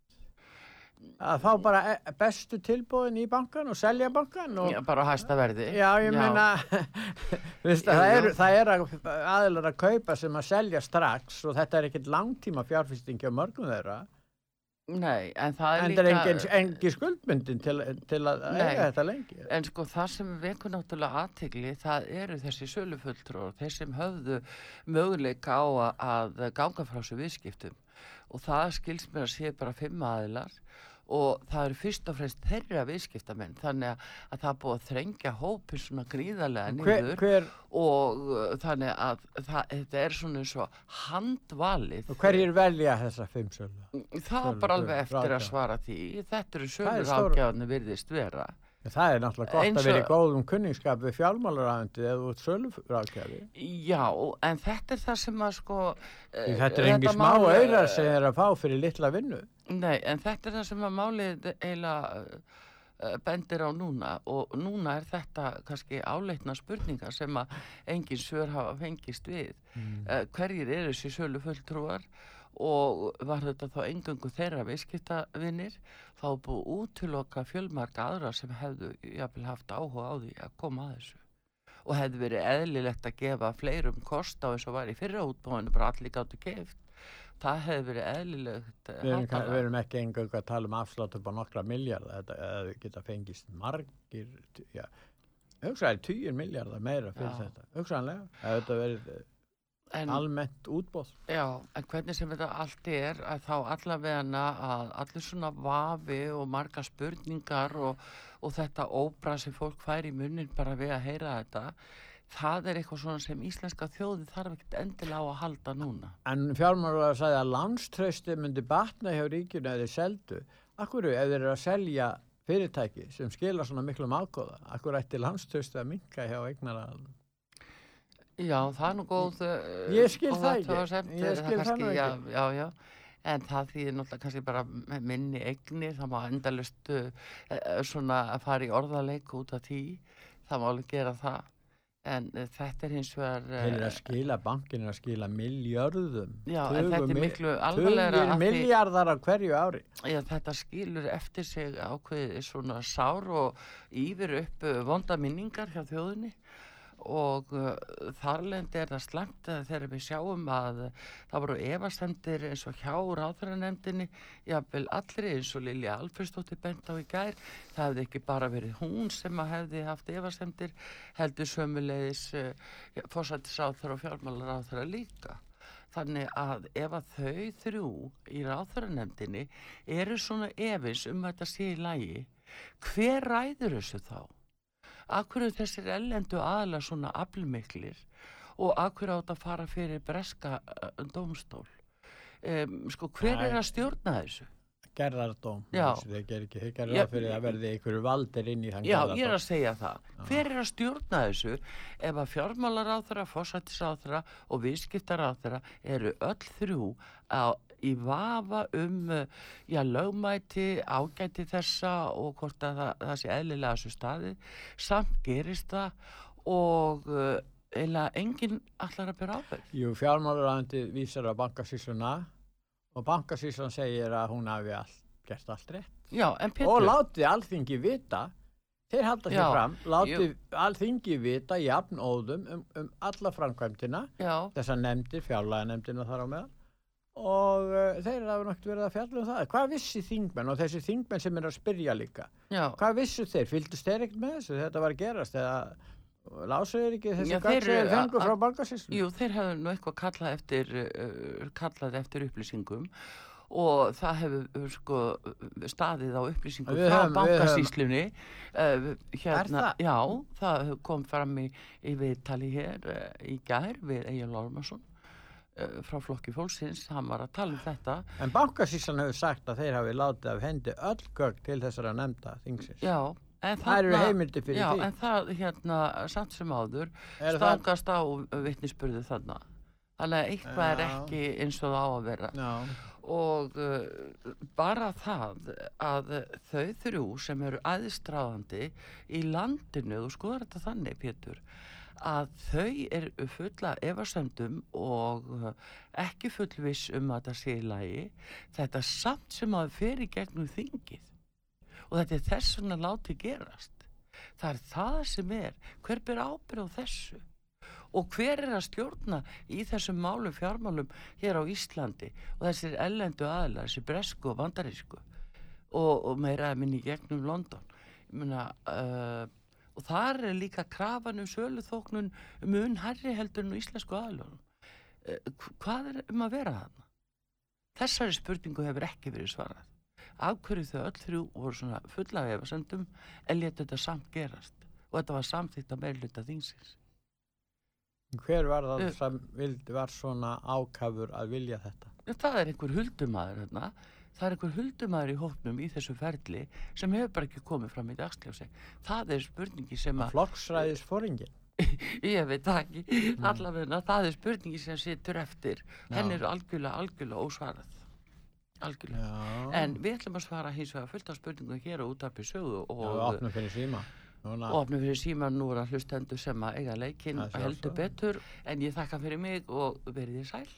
Að fá bara e- bestu tilbúðin í bankan og selja bankan og Já, bara á hæsta verði. Já, ég meina, *laughs* það, er, það er að, aðilar að kaupa sem að selja strax og þetta er ekkert langtíma fjárfesting hjá mörgum þeirra. Nei, en það er En líka... það er engin, engin skuldbundin til, til að eiga þetta lengi. En sko það sem vekur náttúrulega aðtegli það eru þessi sölufulltrúar, þeir sem höfðu möguleika á að, ganga frá þessu viðskiptum og það skils mér að sé bara fimm aðilar og það eru fyrst og fremst þeirra viðskiptamenn þannig að, að það er búið að þrengja hópin svona gríðarlega hver, niður hver, og uh, þannig að það, þetta er svona eins og handvalið og hverjir velja þessa fimm sölu? það var sölu- bara alveg eftir ráðgjafar? að svara því þetta eru Það sölu er ráðgjafarnir virðist vera Það er náttúrulega gott að vera í góðum kunningsskap við fjármálaræðandi eða út söluráðgjafi. já, en þetta er það sem að sko eh, Þetta er engi smá mál, eh, auðar sem er að fá fyrir litla vinnu. Nei, en þetta er það sem að málið eiginlega uh, bendir á núna og núna er þetta kannski áleitna spurningar sem að engin svör hafa fengist við. Mm. Uh, hverjir eru þessi sölu fulltrúar og var þetta þá engangu þeirra viðskiptavinir þá búið útiloka fjölmarka aðra sem hefðu jafnvel haft áhuga á því að koma að þessu og hefði verið eðlilegt að gefa fleirum kost á eins og var í fyrra útbúinu bara allir gáttu keft það hefði verið eðlilegt eh, Við erum, ekki engang að tala um afslátt upp á nokkra miljardar. Þetta eða geta fengist margir, já, hugsaði tugir miljardar meira fyrir Já. þetta. Hugsaðanlega. Ef þetta verið eh, en, almennt útbóð. Já, en hvernig sem þetta allt er að þá allavegana að allir svona vafi og marga spurningar og, og þetta óbra sem fólk fær í munnin bara við að heyra þetta það er eitthvað svona sem íslenska þjóði þarf ekkert endilega á að halda núna En fjármálaræðar sagði að landströsti myndi batna hjá ríkjunu eða seldu. Akkur ef þeir eru að selja fyrirtæki sem skila svona miklum ágóða, akkur ætti landströsti að minka hjá eignaraðalum. Já, það er nú góð Ég skil góð það ekki. Ég skil það nú ekki. Já, já, en það þýðir náttúrulega kannski bara minni eignir, það má endalust uh, svona að fara í orðaleik út af því, það má alveg gera það en uh, þetta er hins vegar Þeir eru að skila, bankin er að skila miljörðum. Já, en þetta er miklu alvarlegra Tugir miljardar á hverju ári. Já, þetta skilur eftir sig ákveðið svona sár og yfir upp uh, vonda minningar hjá þjóðinni og uh, þarlendi er það að þegar við sjáum að uh, það voru efastendir eins og hjá ráðhverjanemdini, jáfnvel allir eins og Lilja Alfredsdóttir bent á í gær, það hefði ekki bara verið hún sem að hefði haft efastendir, heldur sömulegis uh, fórsættisáþur og fjármálaráþur líka. Þannig að ef að þau þrjú í ráþaranemdini eru svona efins um að þetta sé í lægi, hver ræður þessu þá? Akkur eru þessir ellendu aðla svona aflmiklir og akkur átt að fara fyrir breska uh, dómstól? Um, sko, hver Æ. er að stjórna þessu? Gerðardóm. Já. Þeir ger ekki, þeir gerðu Já, það fyrir að verði einhverju valdir inn í þann Já, gerðardóm. ég er að segja það. Hver er að stjórna þessu ef að fjármálaráþara, fórsættisáþara og viðskiptaráþara eru öll þrjú á, í vafa um já, lögmæti, ágæti þessa og hvort að það, það sé eðlilega þessu staði. Samt gerist það og uh, eiginlega enginn allar að byrja ábyrgð. Jú, fjármálaræðandi vísar á bankasýsluna og bankasýslun segir að hún hafi all, gert allt rétt. Já, en Og Pétur, látið alþingi vita, þeir halda sér fram, látið alþingi vita jafn óðum um, um alla framkvæmdina, já, þessar nefndir, fjárlæga nefndina þar á meðal, og uh, þeir hafa náttúrulega verið að fjalla um það. Hvað vissi þingmenn og þessi þingmenn sem er að spyrja líka? já. Hvað vissu þeir? Fylgdust þeir ekkert með þessu? Þetta var að gerast eða lásuðu þeir ekki þessi Já, gagn þeir sem þeir eru fengu að- frá bankasýslunum? Jú, þeir hefðu nú eitthvað kallað eftir, uh, kallað eftir upplýsingum og það hefur uh, sko staðið á upplýsingum Við frá bankasýslunni uh, hérna, það? Já, það kom fram í, í viðtali hér í gær við Egil Lármarsson uh, frá flokki fólksins, hann var að tala um þetta En bankasýslan hefur sagt að þeir hafi látið af hendi öll gögn til þessara nefnda þingsins. Já, en Það eru heimildir fyrir já, því. en það hérna samt sem áður Er það- stangast á vittnisspurðu þarna þannig að eitthvað er Já. ekki eins og það á að vera Já, og uh, bara það að þau þrjú sem eru aðstráðandi í landinu og skoðar þetta þannig Pétur að þau eru fulla efasendum og uh, ekki fullviss um að þetta sé í lagi. Þetta samt sem að í gegnum þingið og þetta er þess vegna látið gerast. Það er það sem er. Hver ber ábyrð á þessu? Og hver er að stjórna í þessum málum fjármálum hér á Íslandi og þessir ellendu aðlar, þessi bresku og bandarísku og, og meira að minni gegnum London? Ég meina uh, og þar er líka krafan um söluþóknun mun herri heldur en íslensku aðlunum uh, hvað er um að vera þarna? Þessari spurningu hefur ekki verið svarað af hverju þau öll þrjú voru svona fulla af efasendum en létu þetta samt gerast og þetta var samþýtt að meirluta þingsins Hver var það Uh. sem vildi, var svona ákafur að vilja þetta? Það er einhver huldumæður hérna það er einhver huldumæður í hóknum í þessu ferli sem hefur bara ekki komið fram í dagsljósi. Það er spurningi sem að Flokksræðis fóringin? *laughs* ég veit það ekki, allavega það er spurningi sem situr eftir. Henn Já. er algjörlega, algjörlega ósvarað. Algjörlega. Já. en við ætlum að svara hins vegar fullt af spurningum hér útarpi sögu Já, við og, opnum fyrir síma. Og opnum fyrir síman nú er að hlustendur sem að eiga leikinn heldur betur. En ég þakka fyrir mig og verið þið sæl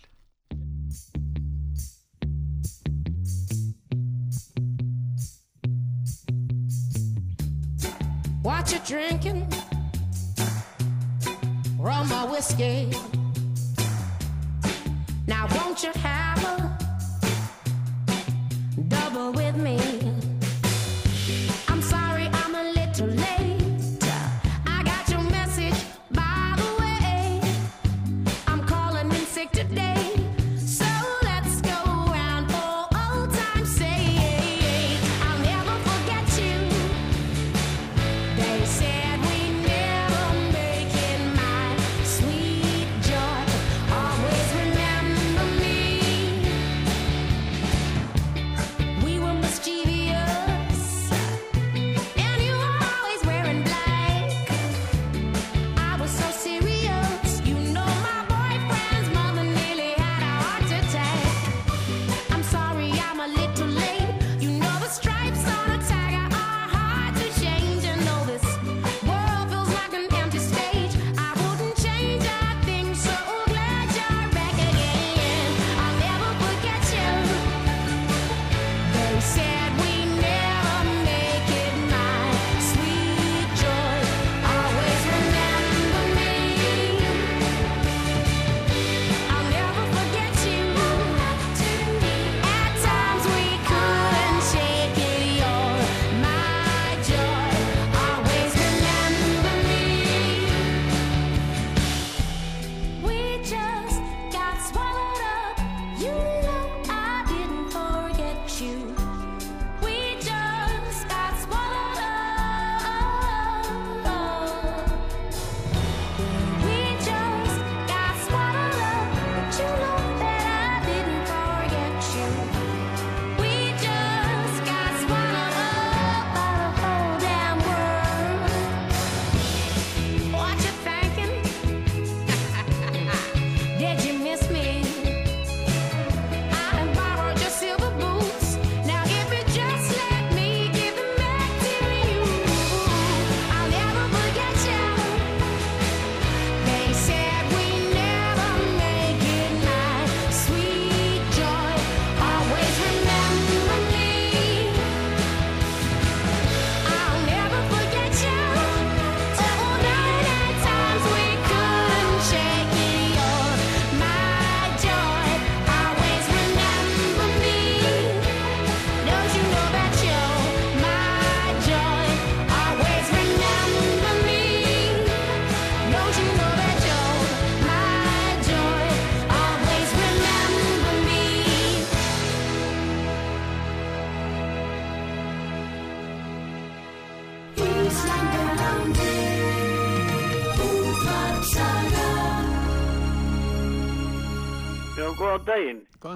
What you drinking? Rum or whiskey? Now won't you have a double with me?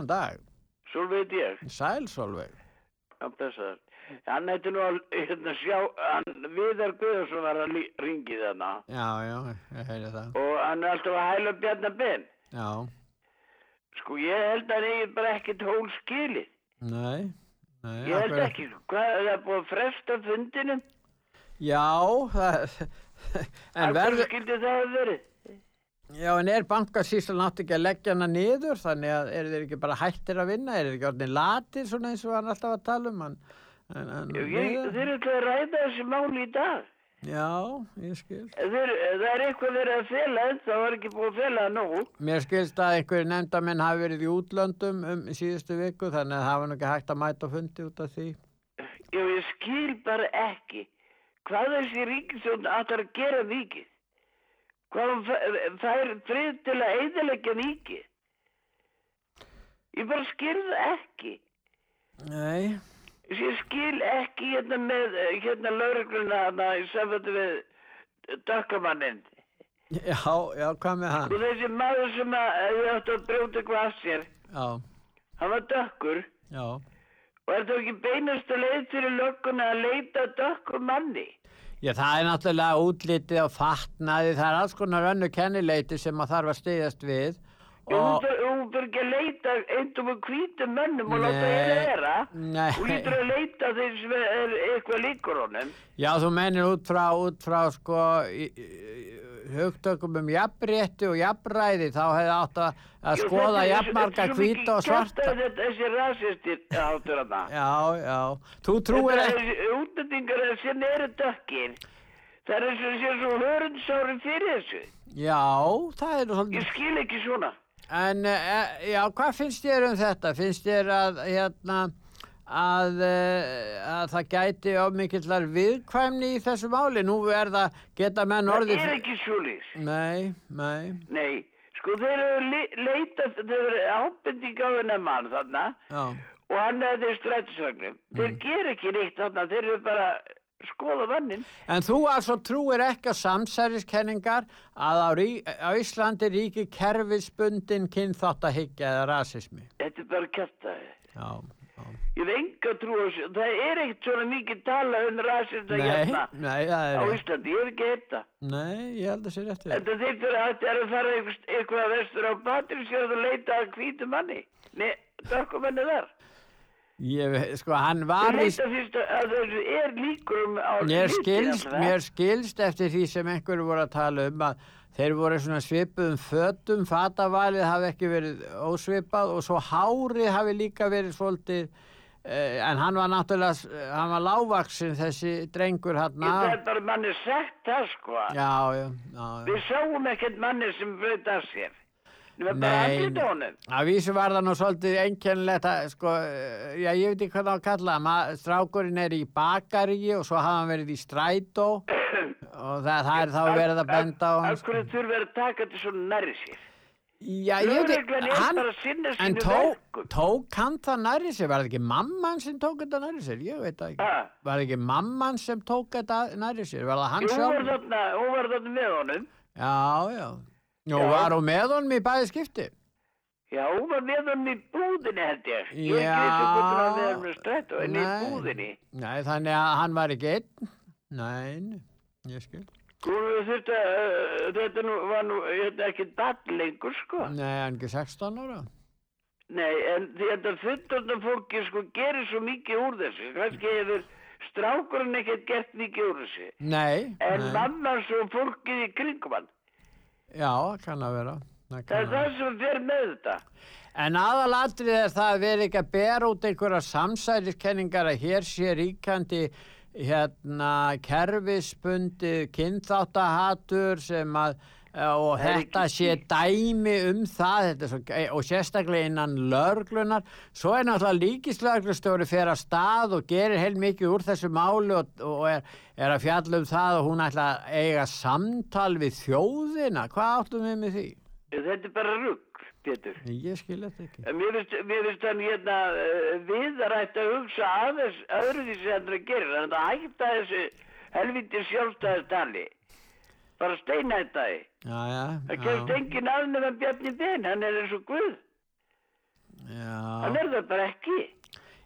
Góðan dag. Sólveig heit ég, Sæl, Solveig. á blessaður. Hann hætti nú að hérna, sjá, hann Viðar Guðarsson var að lí- ringi þarna Já, já, ég heyri það. og hann er alltaf að hæla Bjarnar Ben. Já, Sko, ég held að hann eigi bara ekkert hól skilið. nei, nei. Ég held ekki. Hvað, er það búið að fresta fundinum? Já, það, *laughs* en verður, skildi það hafa verið? Já, en er bankasýslan átt ekki að leggja hana niður, þannig að eru þeir ekki bara hættir að vinna, eru þeir ekki orðin latir svona eins og hann alltaf að tala um hann? En, en, Ég, þeir eru að ræða þessi máli í dag. Já, ég skil. Þeir, það er eitthvað verið að fela en það var ekki búið að fela það nógu. Mér skilst að einhverju nefndamenn hafi verið í útlöndum um síðustu viku, þannig að það var nú ekki hægt að mæta fundi út af því. Já, ég skil bara ekki hvað þessi ríkisjón ætlar að gera mikið. Hvað hún fæ- fær frið til að eiðilegja mikið. Ég bara skil það ekki. Nei, ég skil ekki hérna með eh, hérna laurugluna hana í samfættu við dökkamanninn. Já, já, hvað með hann? Og þessi maður sem að hefði átt að brjóta eitthvað af sér, Já, hann var dökkur. já. Og er það ekki beinast að leið fyrir lögguna að leita að dökkur manni? Já, það er náttúrulega útlitið og fatnaði, það er alls konar önnu kennileiti sem að þarf að styðjast við. Og, hún þarf ekki að leita eintum og hvítum mönnum og láta Nei, hérna vera. nei. Hún lítur að leita þeir sem er eitthvað líkur honum. já, þú mennir út frá, út frá sko, hugtökum um jafnrétti og jafnræði, þá hefði átt að, að skoða er- jafnmarga er hvíta og svarta. Þetta þessi rasistir áttur hana. Já, já. Þú trúir ekki... Þetta er útlendingar sem eru dökkir. Það er eins og sé svo hörundsári fyrir þessu. Já, það er nú Ég skil ekki svona. En, e, já, hvað finnst þér um þetta? Finnst þér að, hérna, að, eh, að það gæti of mikillar viðkvæmni í þessu máli? Nú er það, geta menn Það orðið... er ekki svolis. Nei, nei, Nei, sko þeir eru le leitað, þeir eru ábending á þennan mann þarna já. og hann er þeir strætisvagnum. Þeir Mm. ger ekki neitt þarna, þeir eru bara skoða vannin. En þú altså trúir ekki að samsæriskenningar að á, rí, á Íslandi ríki kerfisbundin kynþáttahyggja eða rasismi? Þetta er bara. Já, já. Ég hef enga trú á þessu. Það er ekkert svona mikið tala um hérna nei, það á. Íslandi. Ég hef ekki þetta. Nei, ég held að sé rétt við. Þetta fyrir að þetta er að fara eitthvað, vestur á Patrísjörð og leita að hvítu manni. Nei, dökkumenni þar. Ég, ve- sko, hann var í... leita fyrst að þessu er líkur um á Mér skilst, allavega. mér skilst eftir því sem einhverju voru að tala um að þeir voru svona svipuðum fötum, fatavalið hafi ekki verið ósvipað og svo hárið hafi líka verið svolítið, eh, en hann var náttúrulega, hann var lágvaksin þessi drengur hann Það er bara manni sagt það sko. Já, já, já, já. Við sáum ekkert manni sem braut af sér. Var Nei, að vísu var það nú svolítið einkennilegt að, sko, já, ég veit ekki hvað það á að kalla það, Ma- strákurinn er í bakaríi og svo hafa hann verið í strætó og það, það er þá verið að benda á Af hans. hverju þurfi að taka þetta svona nærri sér? Já, ég veit sinna en sínu tó, verkum. tók hann það nærri sér, var það ekki mamman sem tók þetta nærri sér, ég veit ekki. Ha? Var það ekki mamman sem tók þetta nærri sér, var það hann Jú, var sjálf? þarna, hún var þarna með honum. Já, já. Já. var hún með honum í bæði skipti. Já, hún var með honum í búðinni held ég. Ég er Já. ekki að hún var með honum strættu, en í búðinni. Nei, þannig að hann var ekki einn. Nei, nei, ég skil. Hún þurfti að, uh, þetta nú, var nú hérna, ekki dall lengur, sko. Nei, hann ekki 16 ára. Nei, en það fullorðna fólki, sko, gerir svo mikið úr þessu. Kannski hefur strákurinn ekkert gert mikið úr þessu. Nei, En mamma svo fólkið í kringum hann. Já, kann að vera. Það Það er að það sem fer með þetta. En aðalatrið er það að vera ekki að bera út einhverja samsæriskenningar að hér sé ríkandi hérna kerfisbundi kynþáttahatur sem að og Það þetta sé dæmi um það þetta svo, eh, og sérstaklega innan lörglunar svo er náttúrulega líkislörglustjóri fyrir að stað og gerir heil mikið úr þessu máli og, og er, er að fjalla um það og hún ætla að eiga samtal við þjóðina hvað áttum við með því? Þetta er bara rugg, Pétur. Ég skil þetta ekki En Mér finnst, mér finnst hann hérna uh, viðarætt að hugsa aðeins öðru því sem hann er að gera. Þannig að hætta þessu helviti sjálfstæðistali. Bara steina þetta í. Það kemst engin aðnum en Bjarni Ben. Hann er eins og Guð. já. Hann er það bara ekki.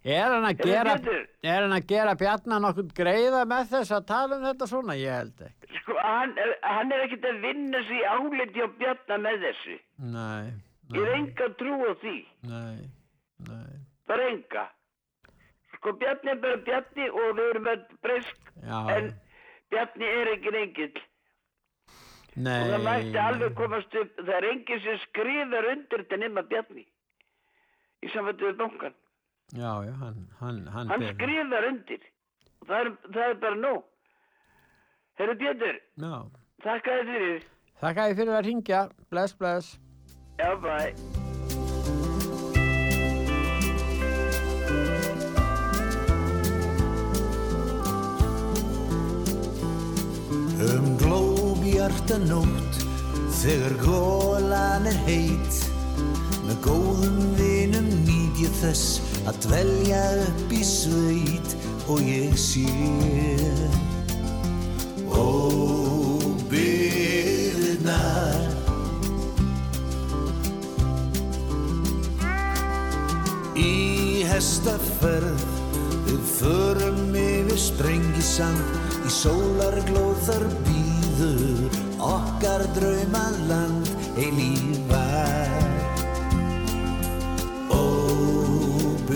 Er hann að gera, er hann að gera Bjarnar nokkuð greiða með þess að tala um þetta svona? Ég held ekki. Sko, hann, er- hann er ekkert að vinna sig áliti á Bjarna með þessu. Nei, Ég er nei, enga trú á því. nei, nei, Bara enga. Sko, Bjarni er bara Bjarni og við erum öll breysk. já, En Bjarni er ekki engill. Nei. og það mætti alveg komast upp það er enginn sem skrifar undir þetta nema Bjarni í samvættu við bankan Já, já, hann, hann, hann, hann skrifar undir. Það er, það er bara nóg. Herru Pétur, Já, þakka þér fyrir. Þakka ég fyrir að ringja. Bless, bless. Já, bæ Um glóbjarta nótt þegar gólan er heit. Með góðum vinum nýt ég þess að dvelja upp í sveit og ég sé. Óbyrðnar Í hestaferð við förum yfir sprengisand í sólarglóðar býður okkar draumaland eilífar Óbyðirnar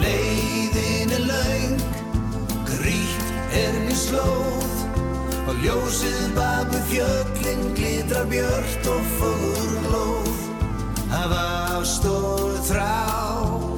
Leiðin er laung, grýtt er mér slóð og ljósið baku fjöllin glitrar björt og fögur glóð. Hafa stóð þrá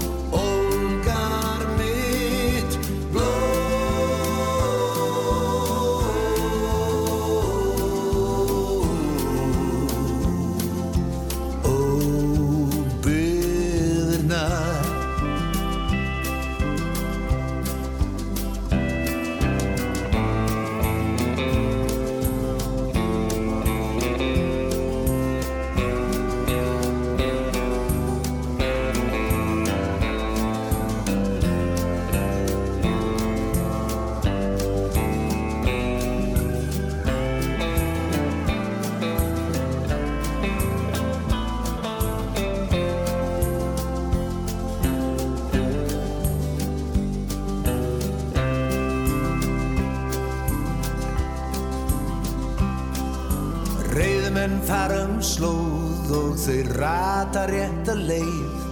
Reyðmenn fara um slóð og þau rata rétta leið.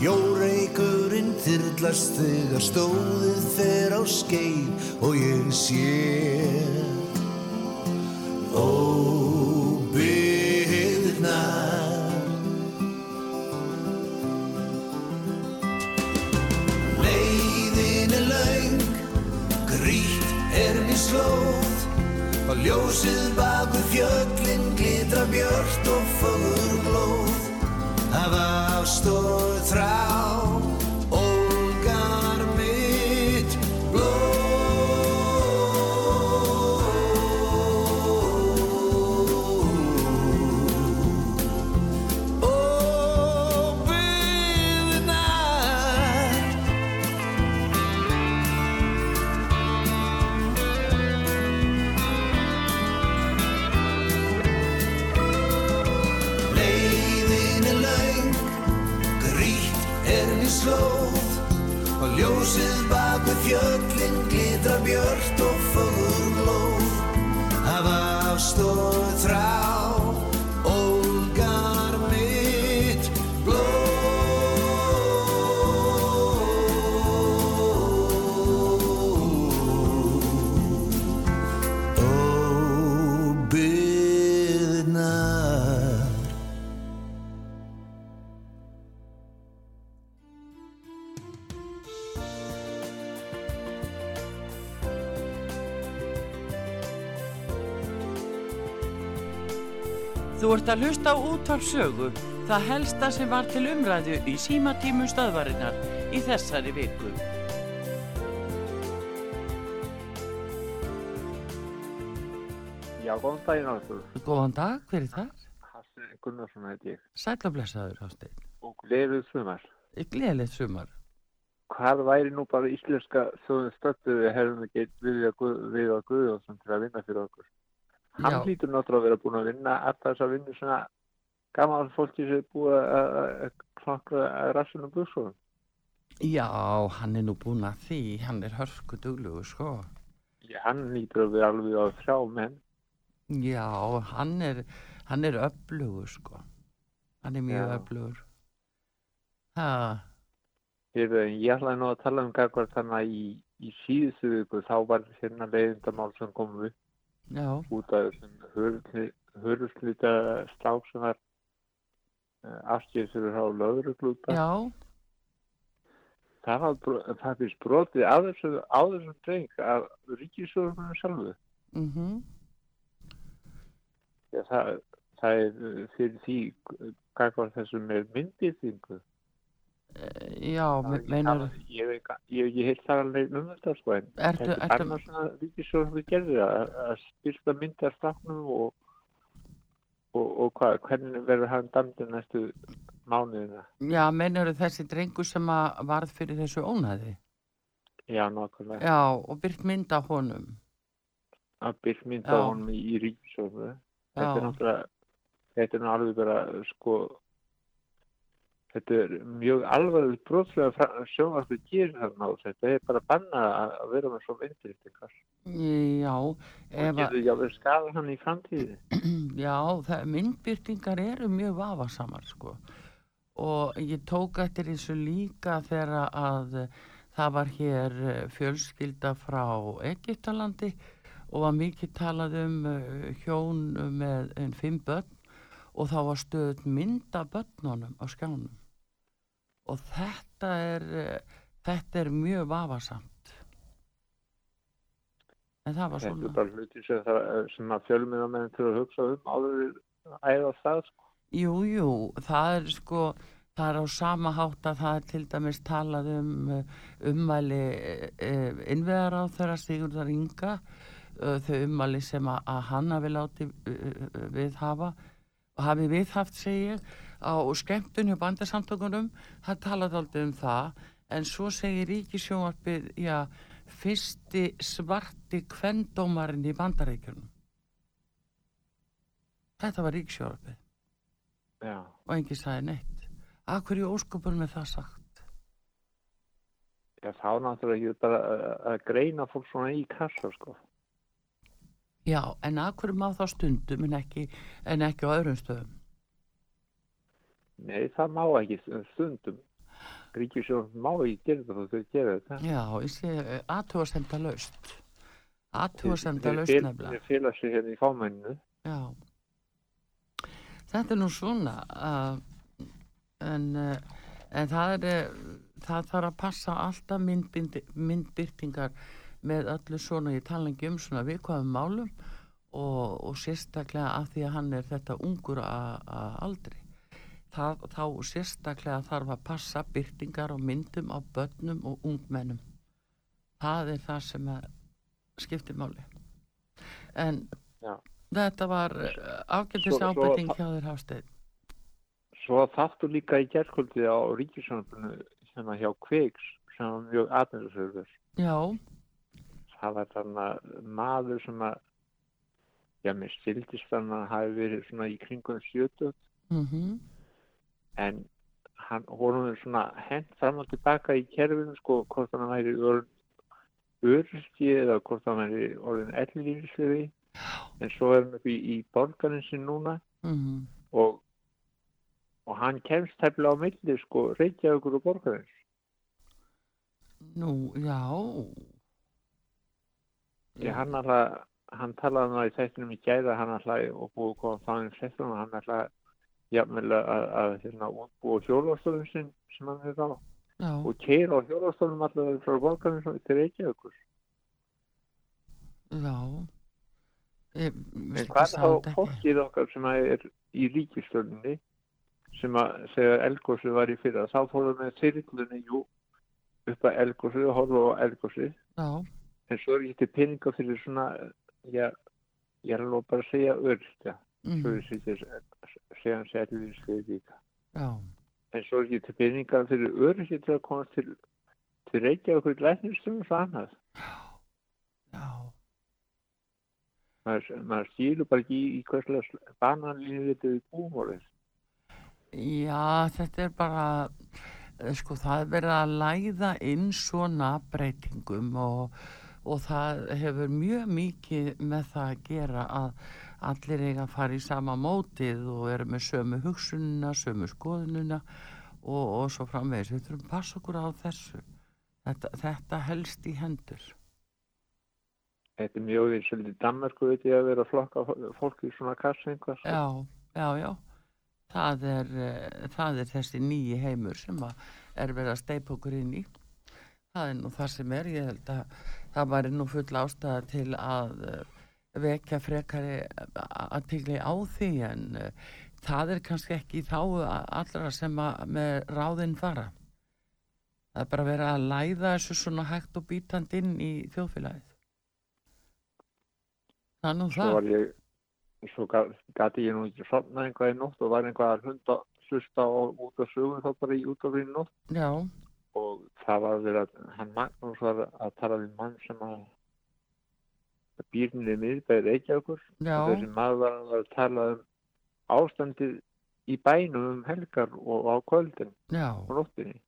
Jóreikurinn þyrlast þegar stóðið fer á skeið og ég sé. Óbyðirnar og ljósið baku fjöllin glitra björt að hlusta á útvarp sögu, það helsta sem var til umræðu í símatímu stöðvarinnar í þessari viku. Já, góðan daginn ástur. Góðan dag, hver er það? Hassan Gunnarsson heit ég. Sætlablessaður, Hásteinn. Og gleðið sumar. Gleðilegt sumar. Hvað væri nú bara íslenska þjóðin stöttu við hefðum við að, Guð, við að Guðjóðsson til að vinna fyrir okkur. Hann Já. hlýtur náttúrulega að vera búin að vinna alltaf þess að vinna svona gaman fólki sem er búið að- klokka rassunum buksum. Já, hann er nú búinn að því, hann er hörku duglugur, sko. Hann hlýtur að vera alveg á þrjá menn. Já, hann er, hann er öflugur, sko. Hann er mjög Já. öflugur. Ha, Heyrðu, en ég ætlaði nú að tala um gagvart þannig að í, í síðustu viku þá var hérna leiðindamál sem kom upp já, út af þessum hörðuslita strák sem var uh, afskýrstur á lögreglúta. já, Það var það fyrst brotið á þessu, á þessum dreng af ríkisjóðunum sjálfu. mhm, Já, það, það er uh, fyrir því gagvart þessum með myndýrþingu. Já, me- meinar, Ég hef ekki- heilt það alveg um þetta sko en þetta er annars svona ríkisjóðum við gerði að, spyrsta myndar stafnum og Og, og hvað, hvernig verður hann dæmdur næstu mánuðina? Já, mennur þessi drengur sem varð fyrir þessu ónæði. Já, nákvæmlega. Já, og byrt mynda honum. Já. á honum í, ríkisjónu. Þetta er Já. náttúrulega, þetta er nú alveg bara, sko, þetta er mjög alvarlega brotlega sjónvartu gerir þarna og þetta er bara bannað að, vera með svo myndirtingar. Já, Og ef að, getur jáfnvel skada hann í framtíði. *clears throat* já, það, myndbyrtingar eru mjög vafasamar, sko. Og ég tók eftir þessu líka þegar að eh, það var hér eh, fjölskylda frá Egyptalandi og var mikið talað um eh, hjón með en fimm börn og þá var stöðut mynda börnunum á skjánum. Og þetta er, eh, þetta er mjög vafasamt. En það var Þetta svona. er bara hluti sem, það, sem að fjölmiðamenn til að hugsa um áður við æða það, sko. Jú, jú, það er sko, það er á sama hátt að það er til dæmis talað um ummæli uh, innveðar á þeirra Sigurðar Inga, uh, þau ummæli sem að, að hann hafi látið uh, við hafa og hafi viðhaft, segi ég, á skemmtun hjá bandasamtökunum, það talaði aldrei um það, en svo segir Ríkisjónvarpið, já, fyrsti svarti kvendómarinn í bandaríkjunum. Þetta var Ríkisjónvarpið Já. og enginn sagði neitt. Af hverju óskopunum er það sagt? Já, þá náttúrulega ekki bara að, að greina fólk svona í kassa, sko. Já, en hverju má það stundum en ekki, en ekki á öðrum stöðum? Nei, það má ekki stundum. Ríkisjón má ekki gera þetta þó þau gera þetta. Já, ég sé aðtúasenda laust. Aðtúasenda laust nefnilega. þeir fela sig hérna í fámenninu. Já. Þetta er nú svona uh, en, uh, en það er uh, það þarf að passa alltaf myndbyrtingar með öllu svona ég tala ekki um svona viðkvæðum málum og, og sérstaklega af því að hann er þetta ungur að aldri það, þá sérstaklega þarf að passa byrtingar og myndum á börnum og ungmennum. Það er það sem skiptir máli. En Já. þetta var Svo- svo- ábyrting hjá þér Hafsteinn. Svo þáttu líka í gerðkvöldi á ríkisjónabunni hérna hjá Kveiks sem var mjög aðmjörðsöfur. já, Það var þarna maður sem að, já, mér stildist þannig að hafi verið svona í kringum 70 mhm en hann, svona hent fram og tilbaka í kerfinu sko hvort hann væri öryrki eða hvort hann væri orðin ellilífisveri en svo er hann upp í, í borgarinn sin núna. Mhm. Og, og hann kemst tefnilega á milli sko Reykjavíkur og borgarins. Nú, já. Því hann alltaf, hann talaði ná í þættinum í gæða hann alltaf og búið að koma þannig um settum og hann alltaf jafnvel að, hérna útbúa hjólastofum sin sem hann er á já, og keira á hjólastofum alltaf frá borgarins til Reykjavíkur. já. Ég, En hvað er þá fólkið okkar sem er í ríkistöldinni sem að þegar Elgósi var í fyrra þá fóruð með þyrlunni jú upp að Elgósi og horfa á Elgósi já, en svo er ekki peninga fyrir svona já, ég er alveg bara að segja örstja svo mhm, ég sýtti segja hans allir skriði líka. En svo er til peninga fyrir örstja til að komast til til Reykjavík í læknistum og svo annað. Já, maður, maður skilur bara ekki í, í hverslega bananlínu þetta við búmórið Já, þetta er bara, eh, sko, það er verið að læða inn svona breytingum og, og það hefur mjög mikið með það að gera að allir eiga að fara í sama mótið og eru með sömu hugsununa, sömu skoðununa og, og svo framvegis. Við þurfum að passa okkur á þessu. Þetta, þetta helst í hendur. Þetta er mjög því svolítið Danmarku veit ég að vera að flokka fólk í svona kassa einhvers. Já, já, já. Það er, uh, það er þessi nýji heimur sem er verið að steipa okkur inn í. Það er nú það sem er. Ég held að það væri nú full ástæða til að uh, vekja frekari aðtigli á því en uh, það er kannski ekki þá allra sem að með ráðinn fara. Það er bara verið að læða þessu svona hægt og bítand inn í þjóðfélagið. Það Svo það. var ég, svo gati ég nú ekki sopna eitthvað í nótt og var eitthvað að hunda hlusta á, út af sögum þá bara í útafri í nótt já, og það var að hann Magnús var að tala við mann sem að býrnir miðbæði Reykjavíkur. Já, og þessi maður var að tala um ástandið í bænum um helgar og á kvöldin já, og nóttinni.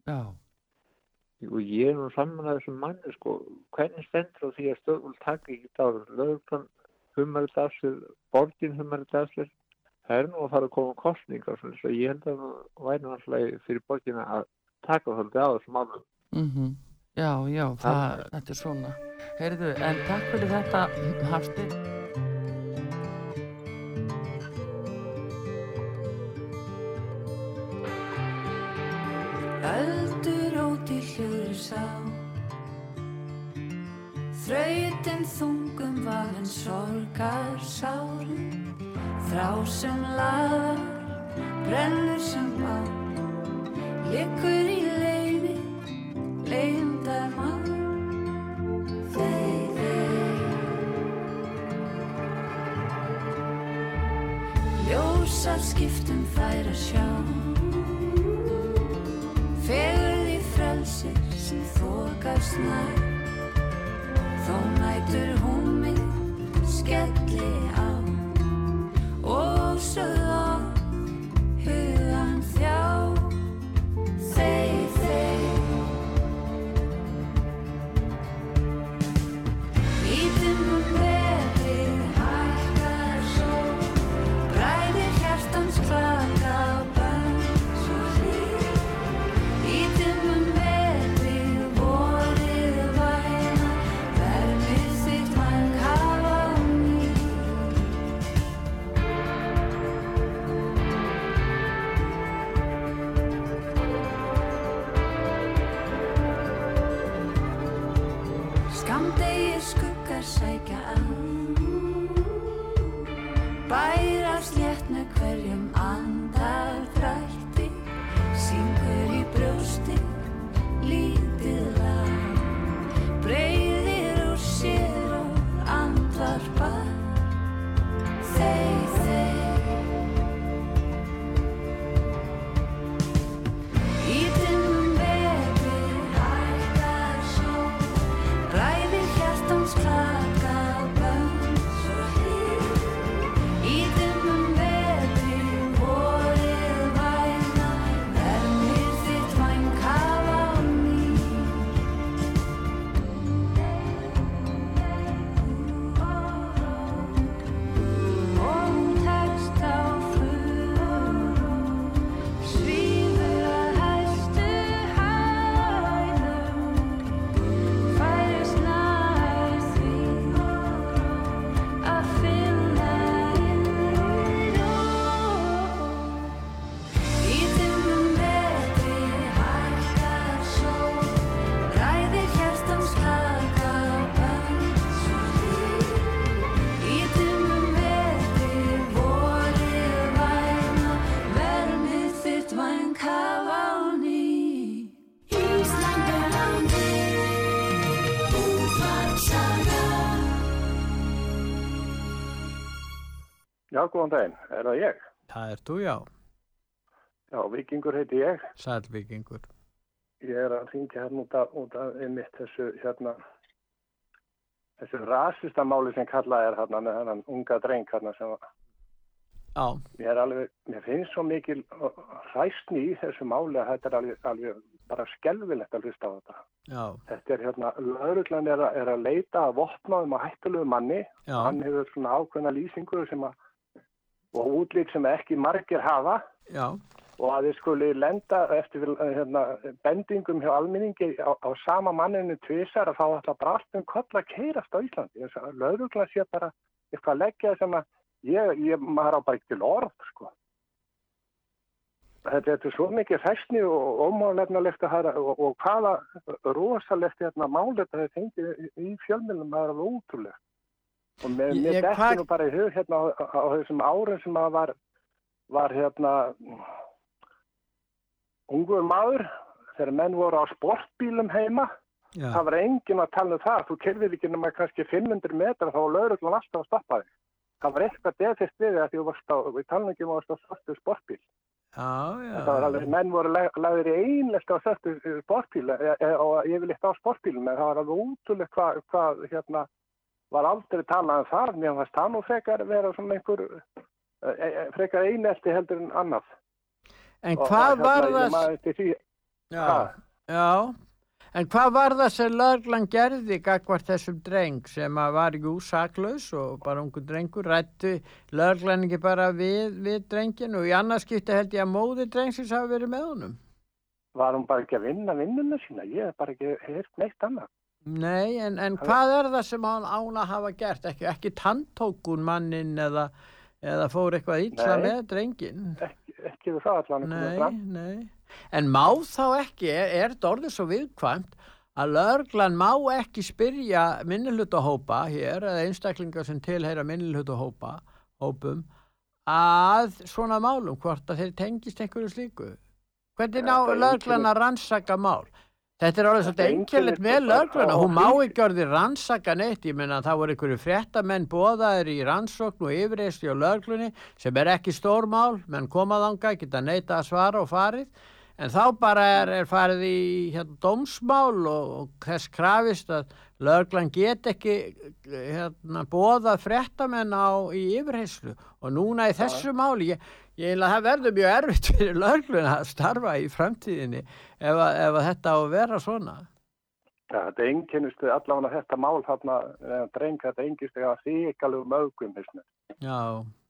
Og ég er nú saman að þessum manni sko, hvernig stendur því að stöðvöld taka ekki þá lögurkan humarið af sér, borgin humarið af sér það er nú að fara að koma kostningar svo svo ég held að það væri alltaf fyrir borgina að taka svolítið á þessum málum. Mhm, já, já, það, þetta er svona. Heyrðu, en takk fyrir þetta, Hafsteinn. Öldur út í hljóður sá Þrautin þungum vafin sorgar sárum Þrá sem laðar, brennur sem bá Liggur í að sjá. Fegurð í frelsir sem þokast nær. Þó nætur hún mig skelli á. Og sögð góðan daginn. Er það ég? Það er þú, já. Já, Vikingur heiti ég. Sælvikingur. Ég er að þingja hérna út af, út af einmitt þessu hérna þessu rasista máli sem kallað er hérna með hennan unga dreng hérna sem var- Já, mér er alveg, mér finnst svo mikil hræstni í þessu máli að þetta er alveg, alveg bara skelvilegt að hlusta á þetta. já, Þetta er hérna, lauruglan er, að- er að leita að vopnaðum og hættulegu manni já, hann hefur svona ákveðna lýsingu sem að og útlýtt sem ekki margir hafa já, og að þið skuli lenda eftir hérna, bendingum hjá alminningi á, á sama manninu tvisar að þá ætla bara allt um koll að keirast á Íslandi. Þess að lauruglan sé bara eitthvað að leggja sem að ég, ég maður á bara ekki til orð, sko. Þetta, þetta er svo mikið fæsni og ómálefnalegt að hafa og, og hvaða rosalegt hérna, mál þetta hefur fengið í- fjölmjölum það er ótrúlegt. Og mér, Ég- mér ég- hvað- nú bara í hug hérna á, á, á þessum árum sem að var, var hérna ungur maður þegar menn voru á sportbílum heima já, það var enginn að tala um það þú kerfið ekki nema kannski 500 metra þá var lauruglan alltaf að stoppa þig það var eitthvað defist við því að þú varst á, við talum ekki um að varst á sportbíl. Já, já. Það var alveg, menn voru lag- lagðir í einlegt á svartu sportbíl e, e, og yfirleitt á sportbílum en það var alveg útrúlega hvað, hvað hérna, var aldrei talað um það, mér fannst það nú frekar vera svona einhver, e, e, frekar einelti heldur en annað. En Og hvað hérna, var það... Já, já. En hvað var það sem löglan gerði gagvart þessum dreng sem að var jú saklaus og bara ungu drengur rættu löglan ekki bara við, við drengin og í annars skipti held ég að móði drengsins hafa verið með honum? var hún bara ekki að vinna vinnuna sína, ég hef bara ekki heyrt neitt annað. Nei, en, en hvað er það sem hann án að hafa gert? Ekki, ekki tanntókun mannin eða, eða fór eitthvað illa Nei. með drengin? Ekki, ekki það allan Nei, nei. En má þá ekki, er, er þetta orðið svo viðkvæmt að löglan má ekki spyrja minnilhutahópa hér eða einstaklingar sem tilheyra minnilhutahópa hópum að svona málum hvort að þeir tengist einhverju slíku. Hvernig ná löglan að rannsaka mál? Þetta er Þetta svolítið einkennir með lögluna, hún má ekki orðið rannsaka neitt, ég meina það voru einhverju fréttamenn bóðaðir í rannsókn og yfirreysli á löglunni sem er ekki stórmál, menn komað ánga, geta neita að svara og farið, en þá bara er, er farið í hérna, dómsmál og, og þess krafist að löglan get ekki hérna, bóða fréttamenn á í yfirreyslu og núna í þessu máli, ég, ég einlega það verður mjög erfitt fyrir lögluna að starfa í framtíðinni ef, að, ef að þetta á að vera svona. Ja, þetta einkennistu allavega þetta mál þarna, eða dreng, þetta einkennistu að þykalugum augum, veist mér. Já, já,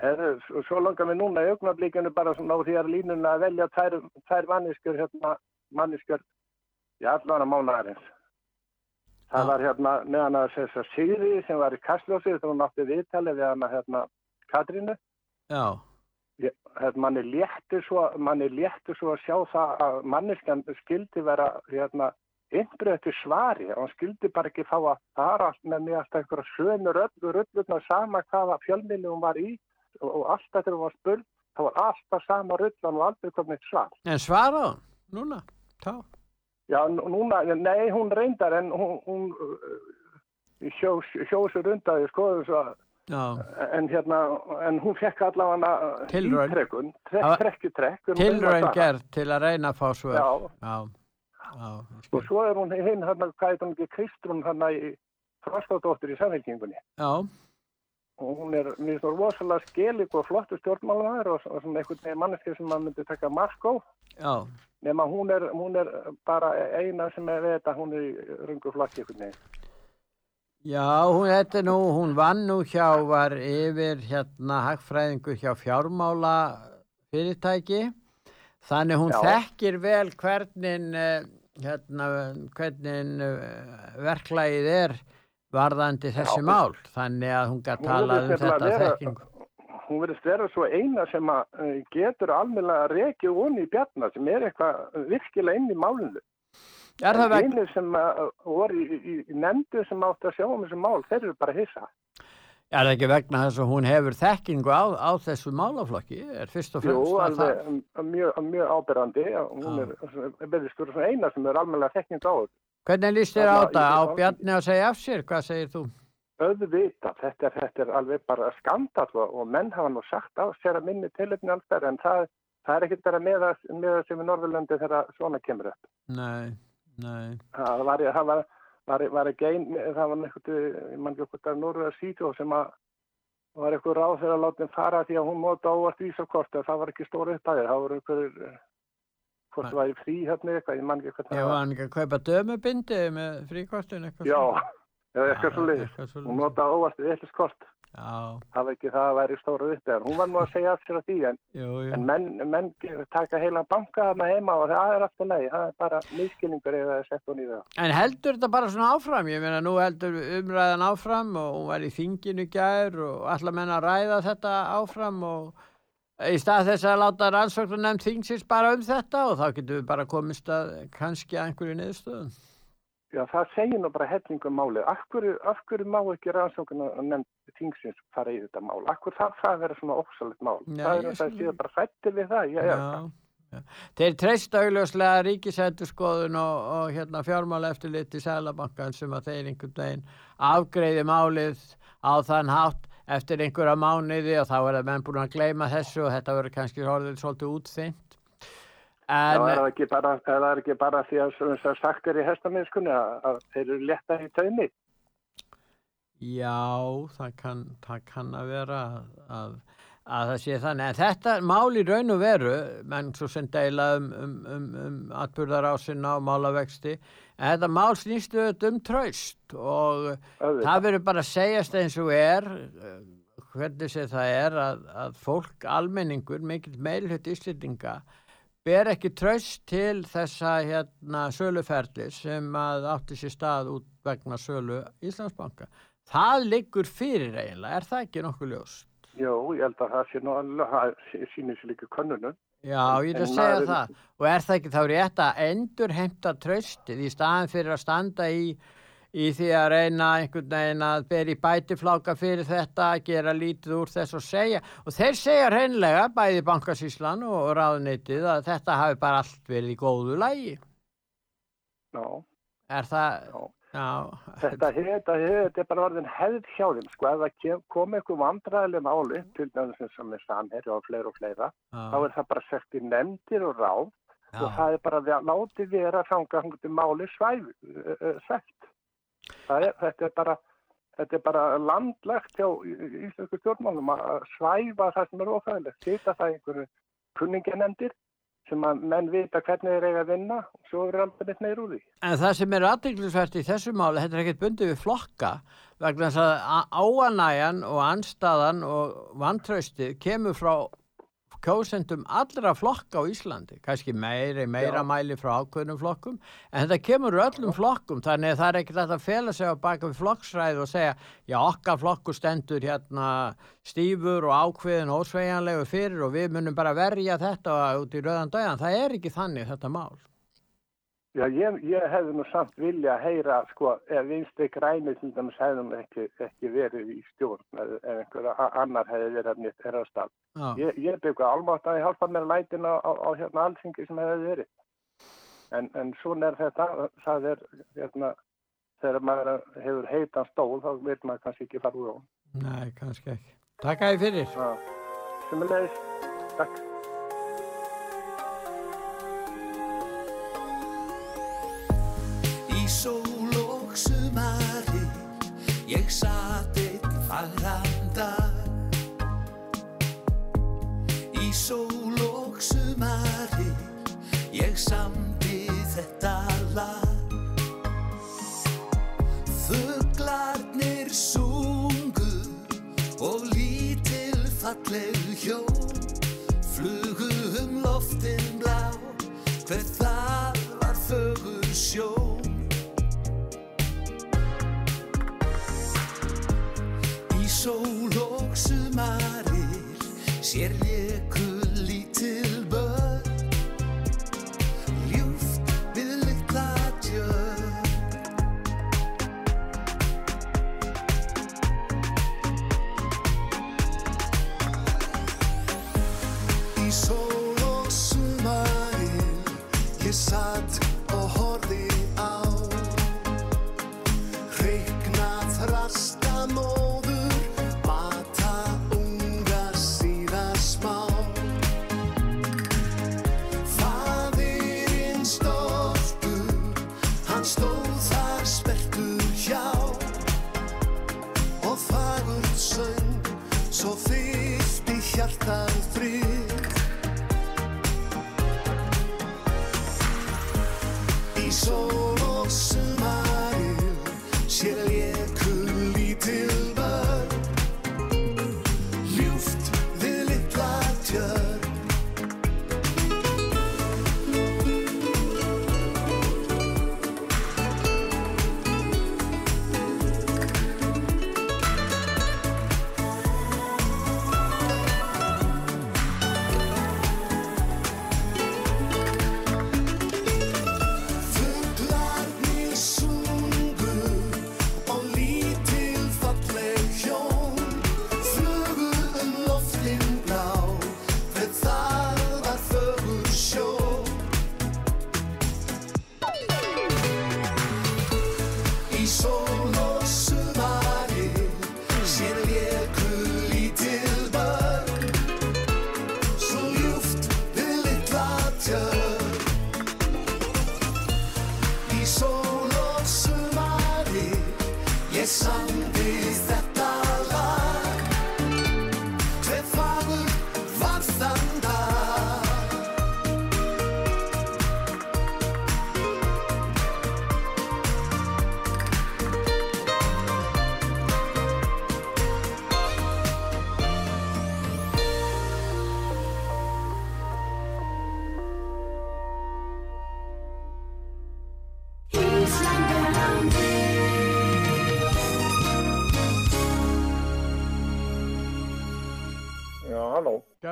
Herru, svo- svo langar við núna í augnablíkinu bara svona á því að línuna að velja tvær, tvær manniskur, hérna, manniskur í allavega mánaðarins. Það var hérna meðan að þess að Sigri sem var í Kastljósi, þegar hún átti viðtali við hana hérna Katrínu, já, Ég- hérna, manni léttu svo, manni léttu svo að sjá það að manniskan skildi vera hérna innbröð til svari og hann skildi bara ekki fá að fara með mig alltaf einhverja sömu röllu rullurna sama hvaða fjölmili hún var í og, alltaf þegar hún var spurð það var alltaf sama rullan og aldrei komið svar. en svara hann, núna, tá. Já, nú- núna, nei, hún reyndar en hún, hún uh, hjó, hjó sér undaði skoðu svo að en hérna, en hún fekk allavega ítrekkun, Það var- trekk, trekk, trekk. tilraun svara. gerð til að reyna að fá svör. Já, já, ég og skil. svo er hún hinn, hérna, hvað heit hún ekki, Kristrún, hérna í Frostadóttir í samfélkingunni. já, Og hún er, finnst hún rosalega skelik og flottu stjórnmálanar og, og svona einhvern veginn manneski sem maður myndi taka mark á. Nefn að hún er, hún er bara eina sem er við þetta, hún er í rungu flakki einhvern veginn. já, hún, er nú, hún vann nú hjá, var yfir hérna hagfræðingur hjá fjármála fyrirtæki, þannig hún Já. þekkir vel hvernig, eh, hérna, hvernig eh, verklagið er varðandi þessi Já. mál, þannig að hún Hún talað um þetta vera- þekkingu. Hún verðist vera svo eina sem að uh, getur almennilega að rekja onni í bjarnar sem er eitthvað virkilega inn í málunum. Er það vegna? Einir sem voru í, í, í nefndu sem átti að sjá um þessu mál, þeir eru bara hissa. Er það ekki vegna þess að hún hefur þekkingu á, á þessu málaflokki? Er fyrst og Jú, fremst að það? alveg um, mjög, mjög ábyrrandi. Hún er beðist fyrir svona eina sem er almennilega þekking á þessu. Hvernig líst þér á þetta? Á Bjarni að segja af sér? Hvað segir þú? Öðvita, þetta, er- þetta er alveg bara skandall og, menn hafa nú sagt á sér að minni tilöfni alltaf en það, það er ekkert bara með það, sem í Norðurlandi þegar svona kemur upp. Nei, nei. Það var, það var, var, var ekki ein, það var eitthvað, ég mann ekki okkur að Norður Sító sem að var eitthvað ráð þegar að láta henn fara því að hún móta ávart vísakort það var ekki stóra uppæðir, það voru eitthvað, hvort það var í frí hérna eitthvað, ég mann ekki hvernig það var var. hann ekki að kaupa dömubindi með fríkortin eitthvað Já, eða eitthvað svo leiðis. eitthvað Hún svoleiðis. nota ávart viðliskort, Já, það var ekki það að væri stóra uppæðir. Hún var nú að segja sér að því en jú, jú. En menn, menn taka heila banka þarna heima og það er alltaf leið, það er bara miskilningur eða setja hún í það. En heldur þetta bara svona áfram? Ég meina, nú heldur umræðan áfram og hún var í þinginu í gær og allar menn að ræða þetta áfram og í stað þess að láta rannsóknar nefnd þingsins bara um þetta og þá getum við bara komist að kannski að einhverju niðurstöðum. Já, það segir nú bara hellingum málið. Af hverju má ekki rannsóknar nefnd þingsins fara í þetta mál? Hverju það, það vera svona ósalegt mál? Já, það er að skil. séu bara fættir við það. Já, já. Þeir treyst augljóslega ríkisættuskoðun og, og hérna fjármála eftirlit í Sælabankan sem að þeir einhvern veginn afgreiði málið á þann hátt eftir einhverja mánuði og þá er það menn búin að gleyma þessu og þetta verður kannski orðið svolítið útþynt. En, er það ekki bara, er það ekki bara því að sagt er í hestamennskunni að, að þeir eru létta í taumi? Já, það kann, það kann að vera að, að, að það sé þannig. En þetta mál í raun og veru, menn svo sem deila um, um, um, um atbyrðarásina og málavexti, en þetta mál snýst auðvitað um traust og Auðvitað. það verður bara að segjast eins og er, eh, hvernig sé það er að, að fólk, almenningur, mikill meilhut íslendinga, ber ekki traust til þessa hérna söluferli sem að átti sér stað út vegna sölu Íslandsbanka. Það liggur fyrir eiginlega, er það ekki nokkuð ljóst? Jú, ég held að það sé nú alveg, það sýnir sér líka könnunum. Já, ég er að segja maður- það. Og er það ekki þá rétt að endur heimta tröstið í staðan fyrir að standa í, í því að reyna einhvern veginn að bera í bætifláka fyrir þetta, að gera lítið úr þess og segja. Og þeir segja reynlega, bæði bankasíslan og ráðneytið, að þetta hafi bara allt verið í góðu lægi. Já, Er það, já. já, Þetta, þetta, þetta, þetta er bara orðin hefð hjá þeim, sko, ef það kom eitthvað vandræðileg máli, til eins og með samherja og fleira og fleira, þá já, er það bara sett í nefndir og ráð og það er bara að láti vera þanga hangundi máli svæf, uh, sett. Er, þetta er bara, þetta er bara landlegt hjá íslensku stjórnmálum að svæfa það sem er ofæðilegt. Sita það einhverju kunninganemndir sem að menn vita hvernig þeir eiga að vinna og svo er aldrei neitt meir úr því. En það sem er aðdeglisvert í þessu máli, þetta er ekkert bundið við flokka vegna þess að á- áanægjan og anstaðan og vantraustið kemur frá kjósendum allra flokka á Íslandi, kannski meiri, meira Já. mæli frá ákveðnum flokkum, en þetta kemur öllum flokkum, þannig að það er ekkert að fela sig á baka við flokksræði og segja, já, okkar flokku stendur hérna stífur og ákveðin og ósveigjanlegu fyrir og við munum bara verja þetta út í rauðan döðan, það er ekki þannig þetta mál. Já, ég, ég hefði nú samt vilja að heyra, sko, ef vinstri græni til dæmis hefðum ekki, ekki verið í stjórn ef, ef einhver a- annar hefði verið að er stað. Já. Ég, ég byggu almátt að ég hjálpa mér lætin á, á, á hérna allsingi sem hefði verið. En, en svona er þetta, það er, hérna, þegar maður hefur heitan stól, þá vil maður kannski ekki fara úr á. Nei, kannski ekki. Takk að þið fyrir. Já, sem er leiðis. Takk. Sól og sumari Ég satt einn fagran dag. Í sól og sumari Ég samdi þetta lag. Fuglarnir sungu Og lítil falleg hjón sól og sumarir sér léku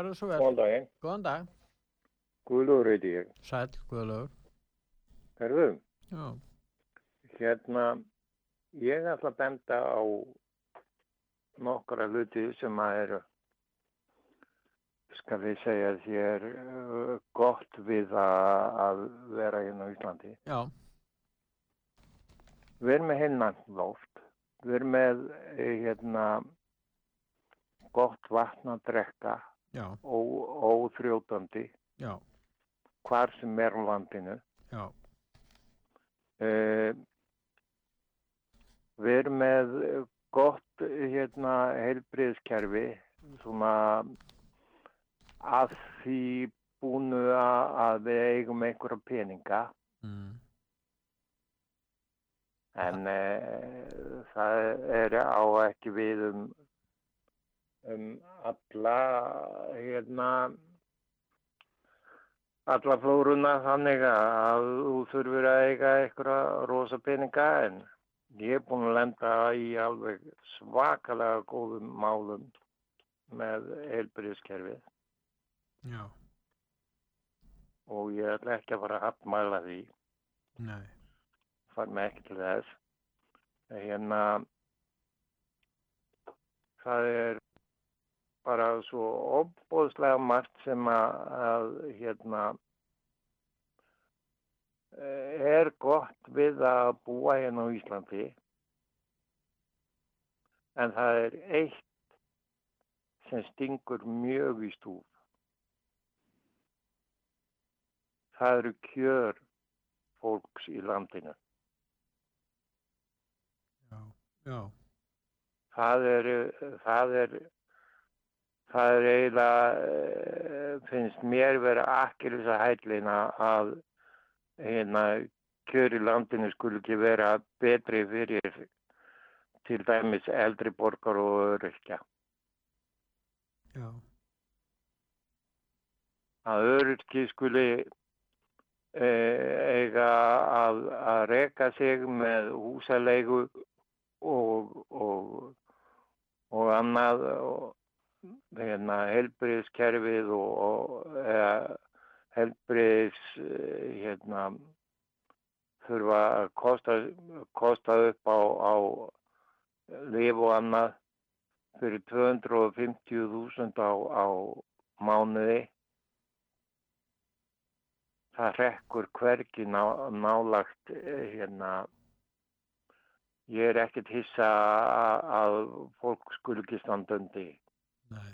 halló, Gjörðu svo vel. góðan daginn. Góðan dag. Guðlúður heiti ég. Sæl, Guðlaugur. Herðu, Já. hérna, ég ætla að benda á nokkra hluti sem að eru, skal við segja þér, uh, gott við að, vera hérna á Íslandi. Já. Við erum með heilnæmt loft, við erum með eh, hérna, gott vatn að drekka, óþrjótandi, hvar sem er á landinu. Já. Eh, við erum með gott hérna, heilbriðskerfi svona að því búinu að, við eigum einhverja peninga Mm. en e, það er á ekki við um, um alla hérna alla flóruna þannig að þú þurfur að eiga einhverja rosa peninga en ég er búin að lenda í alveg svakalega góðum málum með heilbyrðiskerfið Já. og ég ætla ekki að fara að hafnmæla því Nei. far mig ekki til þess hérna það er bara svo ofbóðslega margt sem að, að hérna eh, er gott við að búa hérna á Íslandi. En það er eitt sem stingur mjög í stúf. Það eru kjör fólks í landinu. Já. það er, það er, það er eiginlega, eh, finnst mér vera akkilisa hællina að hérna, kjör í landinu skulle ekki vera betri fyrir til dæmis eldri borgar og öryrkja. Já. Að öryrki skuli eh, eiga að, að reka sig með húsalegu og, og, og annað og hérna, helbriðskerfið og, og eða, helbriðs hérna, þurfa að kosta, kosta upp á, á lif og annað fyrir 250.000 á, á mánuði. Það rekkur hvergi ná, nálagt eh, hérna Ég er ekkert hissa að fólk skul ekki standa undir. Nei.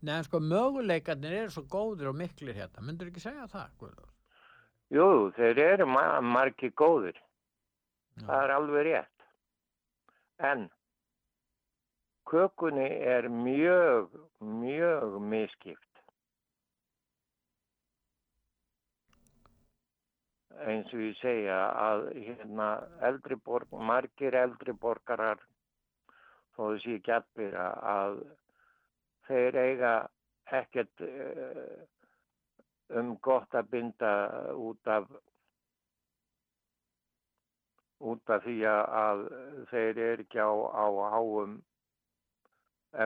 Nei, en sko möguleikarnir eru svo góðir og miklir hérna. Myndur ekki segja það, Guðlaugur? Jú, þeir eru ma margir góðir. Það er alveg rétt. En kökunni er mjög, mjög miskipt. eins og ég segja að hérna eldri borg, margir eldri borgarar þó þau sé ekki allir að, þeir eiga ekkert uh, um gott að binda út af út af því að, þeir eru ekki á, á háum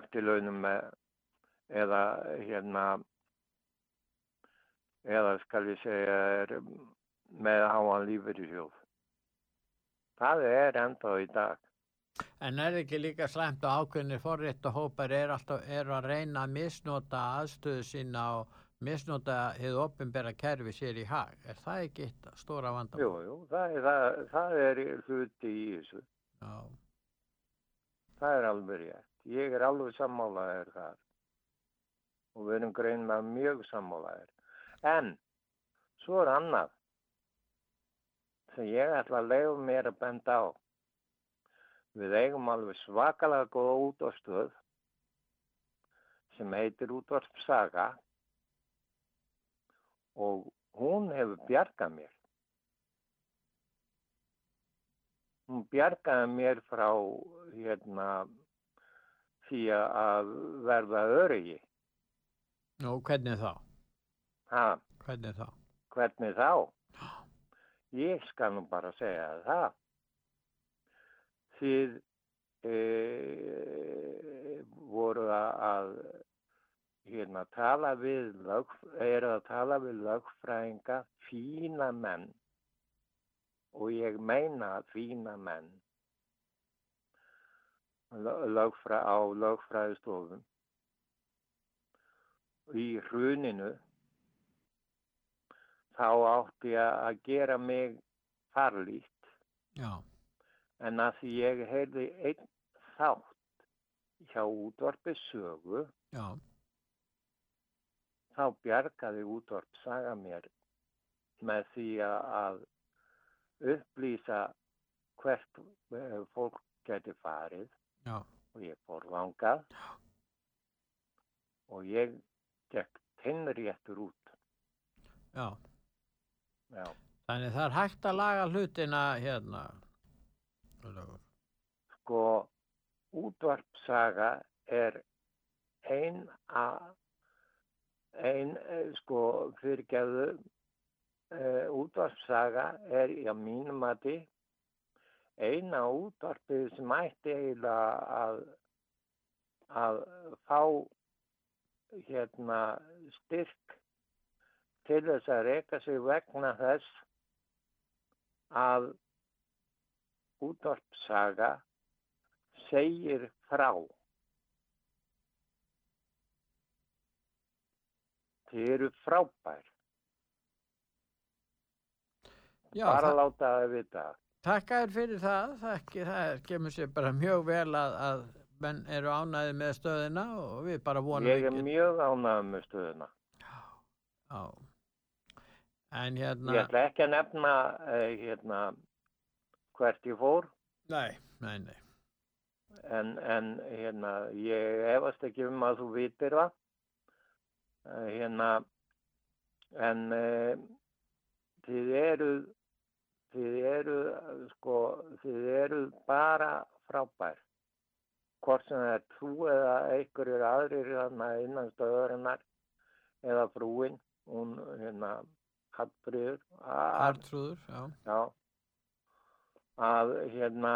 eftirlaunum eða hérna eða skal ég segja er með háan lífur í sjóð. Það er enda í dag. En er ekki líka slæmt og ákveðinir forrétt og hópar er alltaf er að reyna að misnota aðstöðu sína og misnota hefur opinbera kerfi sér í hag? Er það ekki eitt stóra vandamál? Jú, jú, það er, það, það er hluti í þessu. Já. Það er alveg rétt. Ég er alveg sammálaðir þar. Og við erum greinlega mjög sammálaðir. En, svo er annað. sem ég ætla að leiða mér að benda á. Við eigum alveg svakalega góða útvarstöð sem heitir útvarpsaga og hún hefur bjargað mér. Hún bjargaði mér frá hérna því að verða öryggi. Nú, hvernig þá? Ha, Hvernig þá? hvernig þá? Ég skal nú bara segja það. Þið e, voru að, hérna, tala við lög, eru að tala við lögfræðinga fína menn. Og ég meina fína menn. Lö- lögfræ, á lögfræðistofum. Í hruninu. Þá átti að gera mig farlýtt Já, en að því ég heyrði einn þátt hjá útvarpi sögu já, þá bjargaði útvarp saga mér með því að upplýsa hvert eh, fólk geti farið já, og ég fór langað og ég gekk tinnréttur út. já. Já. Þannig það er hægt að laga hlutina hérna. Ólafur. Sko, útvarpsaga er ein að, ein, eh, sko, fyrirgeðu, uh, útvarpsaga er í að mínum mati eina útvarpið sem ætti eiginlega að, að fá hérna styrk til þess að reyka sig vegna þess að útvarpsaga segir frá. Þið eru frábær. Já, Bara það- láta það vita. Takk að þér fyrir það, það, ekki, það kemur sér bara mjög vel að, að menn eru ánæði með stöðina og við bara vonum Ég er ekki- mjög ánægð með stöðuna. Já. En hérna, Ég ætla ekki að nefna uh, hérna, hvert ég fór, nei, nei, nei, en, en hérna, ég efast ekki um að þú vitir það. Uh, hérna, en uh, þið eruð, þið eruð, uh, sko, þið eruð bara frábær. Hvort sem það er þú eða einhverjir aðrir þarna innan stöðurinnar eða frúin, hún hérna, Hallfríður, að- Artrúður, já. Já, að hérna,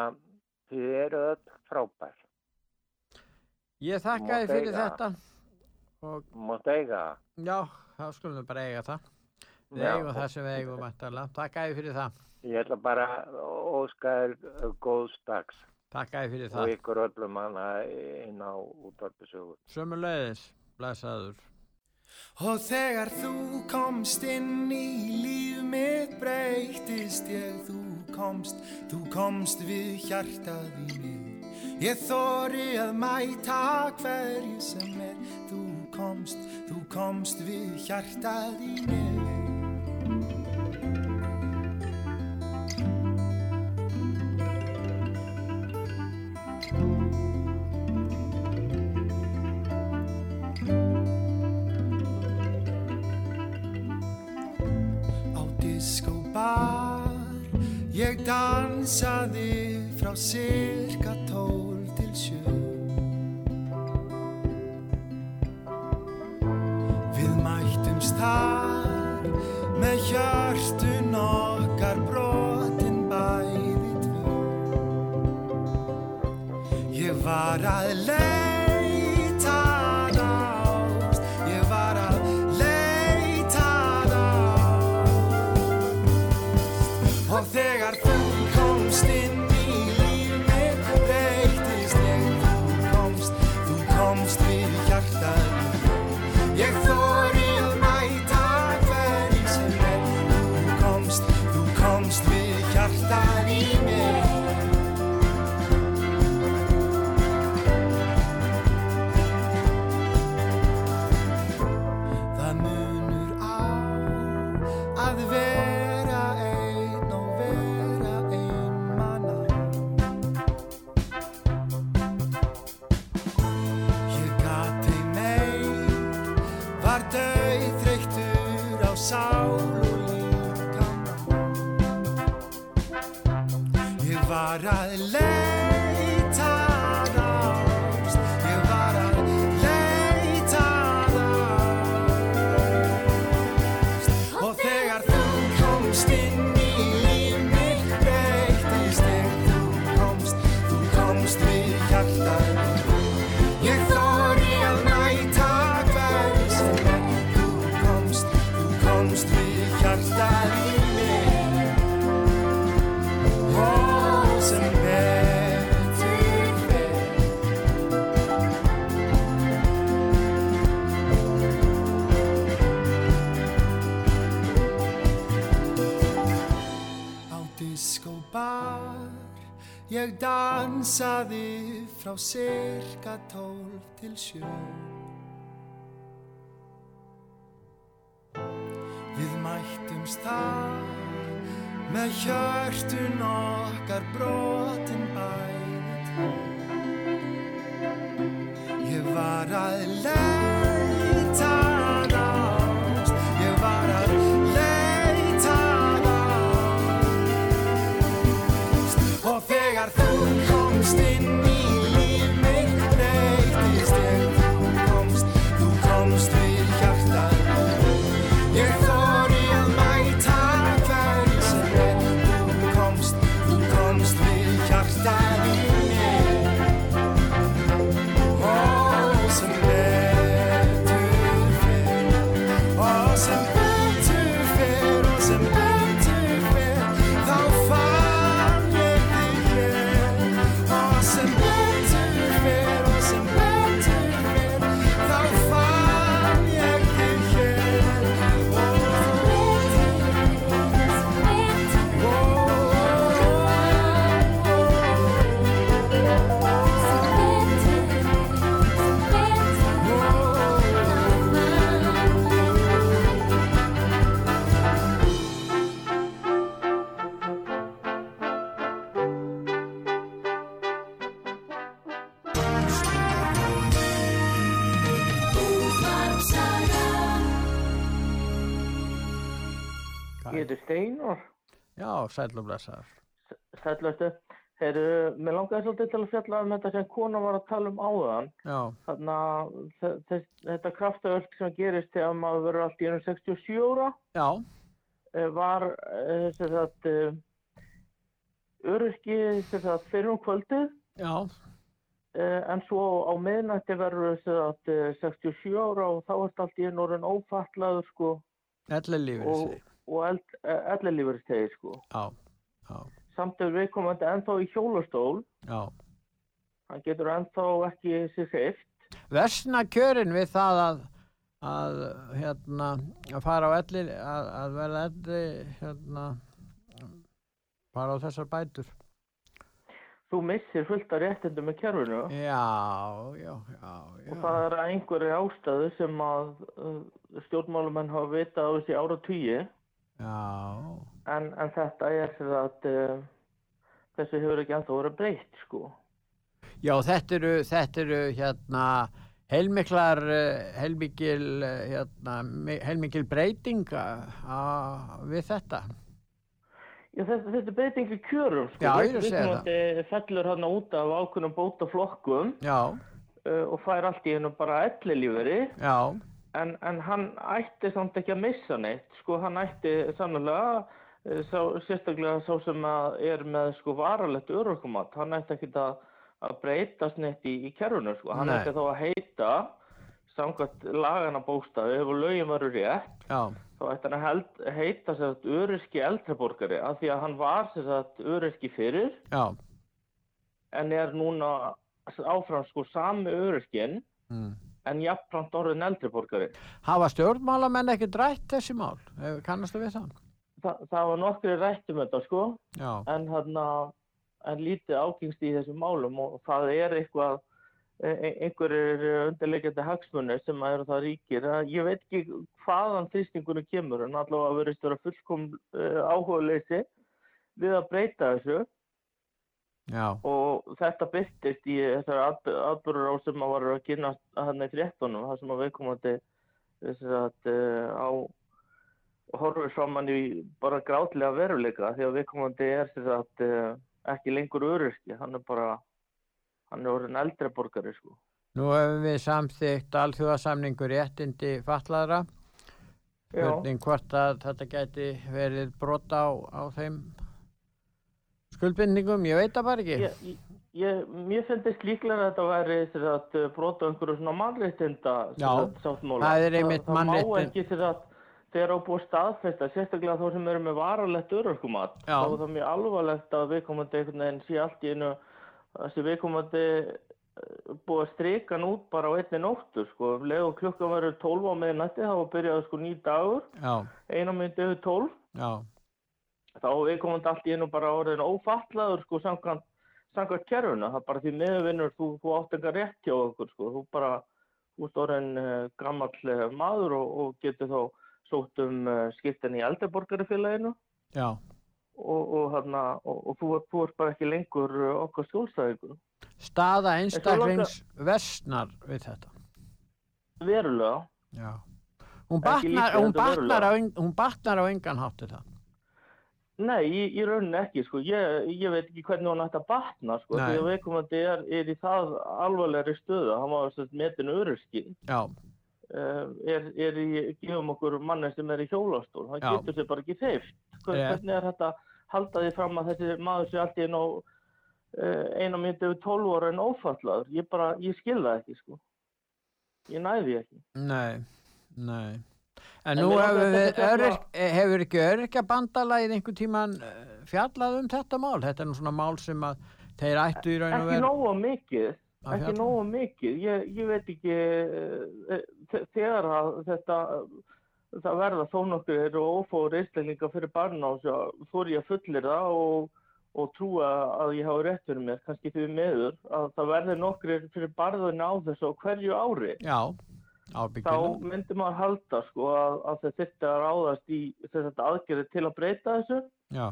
þið eru öll frábær. Ég þakka þér fyrir eiga. þetta og Mátt eiga það. já, þá skulum við bara eiga það. Við Já. eigum það sem við eigum mættalega. Takk þér fyrir það. Ég ætla bara að óska þér góðs dags Takk þér fyrir og það. ykkur öllum hana inn á útvarpisögu. Sömuleiðis, blessaður. Og þegar þú komst inn í líf mitt breytist ég, þú komst, þú komst við hjartað í mig. Ég þóri að mæta hverju sem er, þú komst, þú komst við hjartað í mig. Dansaði frá cirka tól til sjö. Við mættumst þar með hjörtun ég dansaði frá cirka tólf til sjö Við mættumst þar með hjörtun okkar brotin bæði. Ég var að leita Ég heiti Steinar, Já, blessaður. sætlastu. Heyrðu, mér langaði svolítið til að fjalla um þetta sem kona var að tala um áðan. Já, Þannig að þess, þetta kraftaverk sem gerist þegar maður verður allt í ennum 67 ára já, eh, var eh, sem sagt eh, öryrki sem sagt fyrir um kvöldið já, en svo á miðnætti verður sagt eh, 67 ára og þá er allt í ennum orðin ófallaður sko ellir lífið og, sig. Og eld, ellilífuristegi sko. Já, já, Samt er viðkomandi ennþá í hjólastól, já. hann getur ennþá ekki sér hreift. Versna kjörin við það að, að, hérna, að fara á ellir, að, að verða ellir, hérna, fara á þessar bætur. Þú missir fullt af réttindum með kerfinu. Já, já, já, já. Og það er að einhverju ástæðu sem að uh, stjórnmálumenn hafa vitað á þessi ára Já, en, en þetta er sem að uh, þessu hefur ekki ennþá verið breytt sko. já, þetta eru, þetta eru, hérna, heilmiklar, eh, heilmikil, eh, hérna, mi- heilmikil breytinga við þetta. Já, þetta, þetta er breyting í kjörum sko. Já, ég er að segja það. Viðkomandi fellur hann út af ákveðnum bótaflokkum Já, uh, og fær allt í hennu bara ellilíferi já, en, en hann ætti samt ekki að missa neitt sko, hann ætti sannlega eh, sá, sérstaklega sá sem að er með sko varalegt örorkumat hann ætti ekki að, að breytast neitt í, í kerfinu sko, hann Nei. ætti þá að heita samkvæmt lagana bóstafi ef lögin varu rétt já, þá ætti hann að held, heita að öryrki eldreborgari af því að hann var að öryrki fyrir já, en er núna áfram sko sami öryrkin mm. En jafnframt orðin eldreborgari Hafa stjórnmálamenn ekki drætt þessi mál? Eh, Kannastu við það? Þa, það var nokkri rætt um þetta sko. Já, en hérna en lítið ágengst í þessum málum og það er eitthvað e- e- einhverjir undirleikjandi hagsmunir sem að eru það ríkir. Að ég veit ekki hvaðan þrýstingunum kemur en allavega verðist vera fullkom uh, áhugaleysi við að breyta þessu já, og þetta byrtist í þessari atbyrður á sem að var að kynna hann í fréttunum það sem að viðkomandi að uh, á horfir saman í bara grátlega veruleika því að viðkomandi er að uh, ekki lengur öryrki, hann er bara, hann er orðin eldri borgari sko. Nú hefum við samþygt alþjóðasamningur réttindi fatlaðra. Já. Hvernig hvort að þetta gæti verið brota á, á þeim skuldbindningum, ég veit það bara ekki. Ég, ég, ég, mér finnst líklega að þetta væri að uh, brota einhverju svona mannréttinda Já, sáttmála. það er einmitt það, það má ekki þess að þegar á búið staðfesta, sérstaklega þá sem eru með varalegt örorkumat, Já. þá er það mjög alvarlegt að viðkomandi einhvern veginn sé allt í einu að sé viðkomandi uh, búið að strika hann út bara á einni nóttu sko, leið og klukkan verður 12 á meðnætti þá byrjaði sko ný dagur, eina myndi yfir 12 já, þá er viðkomandi allt í einu bara orðin ófallaður sko samkvæmt samkvæmt kerfuna, það er bara því meðvinnur þú, þú átt enga rétt hjá okkur sko, þú bara, ert orðin uh, gammal uh, maður og, og getur þá sótt um uh, skiptin í eldriborgarifélaginu já. og, og, hana, og, þú, þú ert bara ekki lengur okkar skjólstæðingur. Staða einstaklings versnar við þetta. Verulega. Já. Hún batnar, hún batnar, á, hún batnar á engan hátt þetta. Nei, í, í rauninni ekki, sko. Ég, ég veit ekki hvernig hún ætti að batna, sko. Nei. Því að viðkomandi er, er í það alvarlegri stöðu. Hann var sem sagt metin öryrski. Já, Uh, er, er í, gefum okkur manni sem er í hjólastól. Hann Já. getur sér bara ekki þeift. Hvern, Rétt. hvernig er þetta að halda því fram að þessi maður sé allt í einu á uh, eina myndi yfir 12 ára en ófallaður? Ég bara, ég skil það ekki, sko. Ég næði ekki. nei, nei. En nú mig hefur, ekki öryrkja bandalagið einhvern tíman eh, fjallað um þetta mál? Þetta er nú svona mál sem að þeir ættu í raun og Ekki veru. nógu mikið. Ekki fjalla? nógu mikið. Ég, ég veit ekki, þe- þegar að þetta, það verða þó nokkur og ófóður einstaklinga fyrir barnásja, fór ég að fullir það og, og trúa að ég hafa rétt fyrir mér, kannski því meður, að það verði nokkur fyrir barðun á þessu hverju ári. Já, Þá myndi maður halda sko að, að að ráðast í þess að aðgerði til að breyta þessu, Já,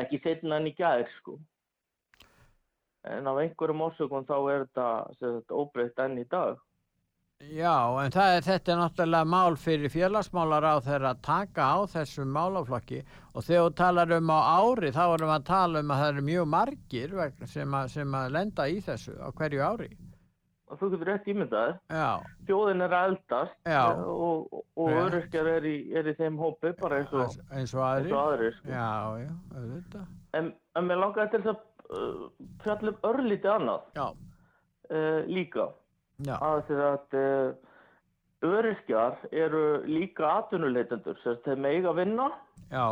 ekki setna en í gær sko. En af einhverjum orsökum þá er þetta óbreytt enn í dag. já, en er, þetta er náttúrulega mál fyrir félagsmálar á þeirra að taka á þessum málaflokki og þegar þú talar um á ári þá erum við að tala um að það eru mjög margir sem að, sem að lenda í þessu á hverju ári. Og þú getur rétt ímyndaðir. Já, Þjóðin er að eldast Já. og, og, öryrkjar er er í þeim hópi bara eins og, eins, og aðri. eins og aðrir. Sko. Já, já. En, en mér langaði til þess að uh, fjalla um örlítið annað uh, líka. já, Að þess að uh, öryrkjar eru líka atvinnuleitendur, sem sagt, þeir meiga vinna já,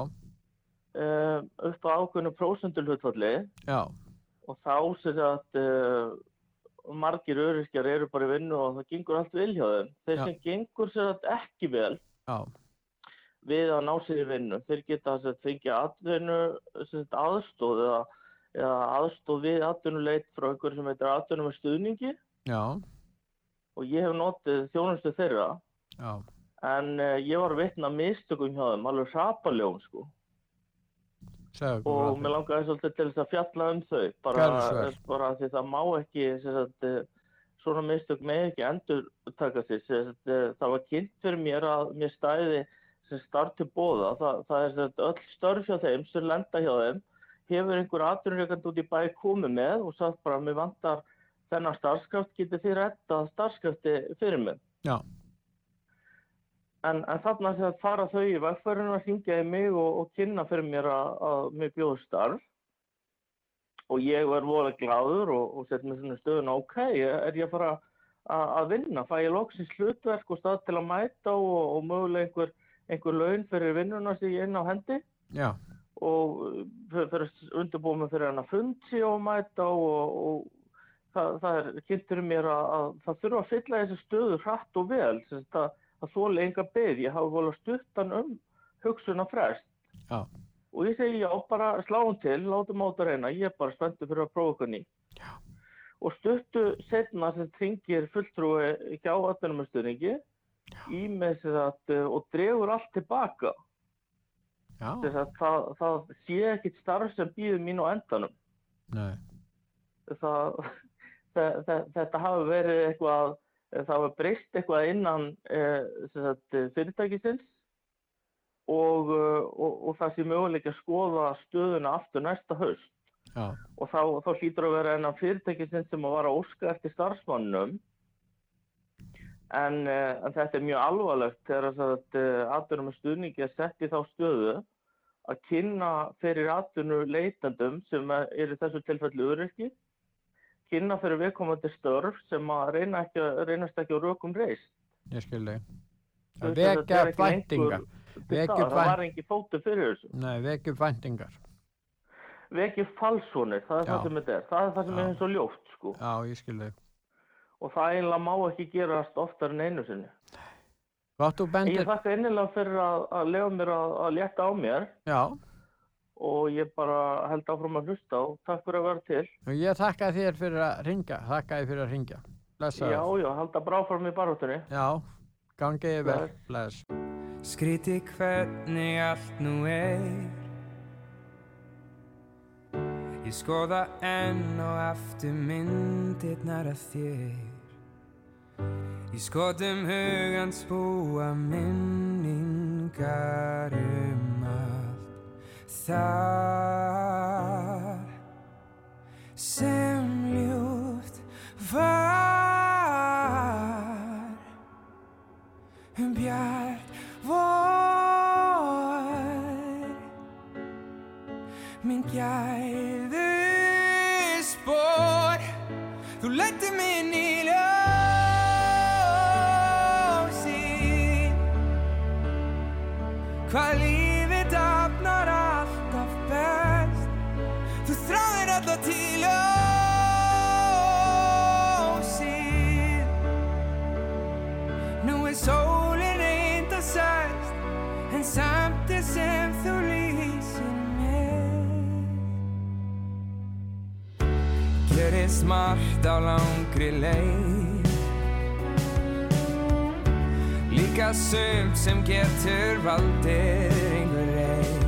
uh, upp á ákveðnu prósendulhutfalli og þá sem sagt uh, margir öryrkjar eru bara í vinnu og það gengur allt vel hjá þeim. Þeir sem gengur sem sagt ekki vel já, við að ná sér í vinnu, þeir geta sem sagt fengið atvinnu aðstóð eða, eða aðstóð við atvinnuleit frá einhverju sem heitir atvinnu með stuðningi já, og ég hef notið þjónustu þeirra. Já, en uh, ég var vitna mistökum hjá þeim, alveg hrapaljón sko og mér því. langaði svolítið til þess að fjalla um þau bara, bara því það má ekki sagt, eh, svona mistök með ekki endur taka sagt, eh, það var kynnt fyrir mér að mér stæði sem start til bóða það, það er sagt, öll störf hjá þeim sem lenda hjá þeim hefur einhver atvinnureikand út í bæ komið með og sagt bara mér vantar þennan starfskraft getið þið retta starfskrafti fyrir mig Já, En, en þarna að fara þau í vegfærinu að hringja í mig og, og kynna fyrir mér að, að mér bjóðu starf. Og ég var voða gláður og, og sett mér svona stöðun ok, er ég að fara að, að vinna, fæ ég loksins hlutverk og stað til að mæta og, og mögulega einhver, einhver laun fyrir vinnuna sem ég er inn á hendi? Já, og uh, fyrir, fyrir undirbúið mig fyrir hann að fundi og mæta og, og það, það er kynnt fyrir mér að, að það þurfa að fylla þessi stöðu hratt og vel sem þetta að þóla enga beð, ég hafi volið stuttan um hugsunna frest já, og ég segi já, bara sláum til, látum á þetta reyna, ég er bara spenntur fyrir að prófa eitthvað nýtt. Og stuttu setna sem tringir fulltrúi hjá atvinnumastuðningi í með þess að uh, og dregur allt tilbaka. já, Þess að það, það sé ekkit starf sem býður mín á endanum. nei, Það, *laughs* það, það, þetta hafi verið eitthvað, það hafi breyst eitthvað innan eh, sagt, fyrirtækisins og, og, og það sé möguleik að skoða stöðuna aftur næsta haust. Já. og þá, þá hlýtur að vera enn fyrirtækisinn sem að var að óska eftir starfsmannum en, en þetta er mjög alvarlegt þegar þess að atvinnum með stuðningi er sett í þá stöðu að kynna fyrir atvinnu leitandum sem er í þessu tilfelli öryrki kynna fyrir viðkomandi störf sem að reyna ekki, reynast ekki á rökum reist Ég skil þig. Þú Að veist, þetta vekja ekki Vekja það var engin fótu fyrir þessu Nei, vekja væntingar. vekja falsónir, það er Já. það sem þetta er það er það sem Já. er eins og ljótt sko. Já, ég skil þig. og það eiginlega má ekki gerast oftar en einu sinni bendir. ég þakka innilega fyrir að, að lefa mér að, að létta á mér Já, og ég bara held áfram að hlusta og takk fyrir að vera til og ég þakka þér fyrir að ringa. Þakka þér fyrir að ringa. Blessaður. já, já, halda bráfram í baróttunni Já, gangiði vel. Bless. Skríti hvernig allt nú er Ég skoða enn og aftur myndirnar af þér Í skotum hugans búa minningar um Það sem ljúft var um bjart vor minn gæðu Gerist margt á langri leið. Líka sumt sem getur valdir einhver reið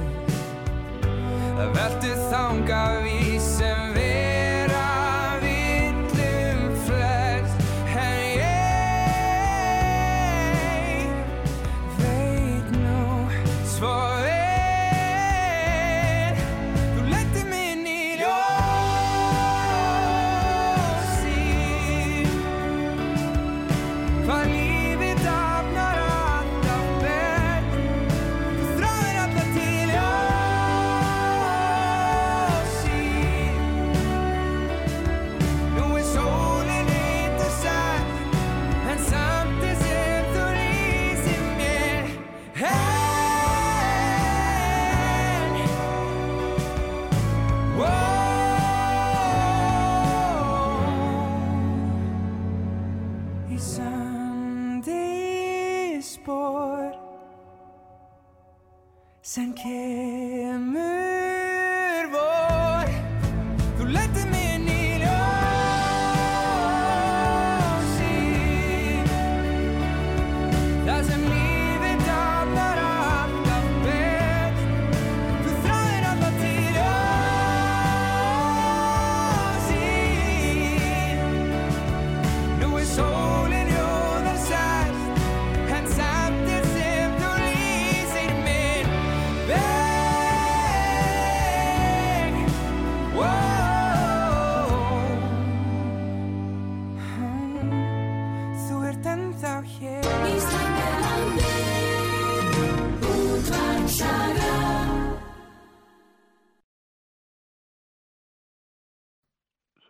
Það veldur þanga við sem vera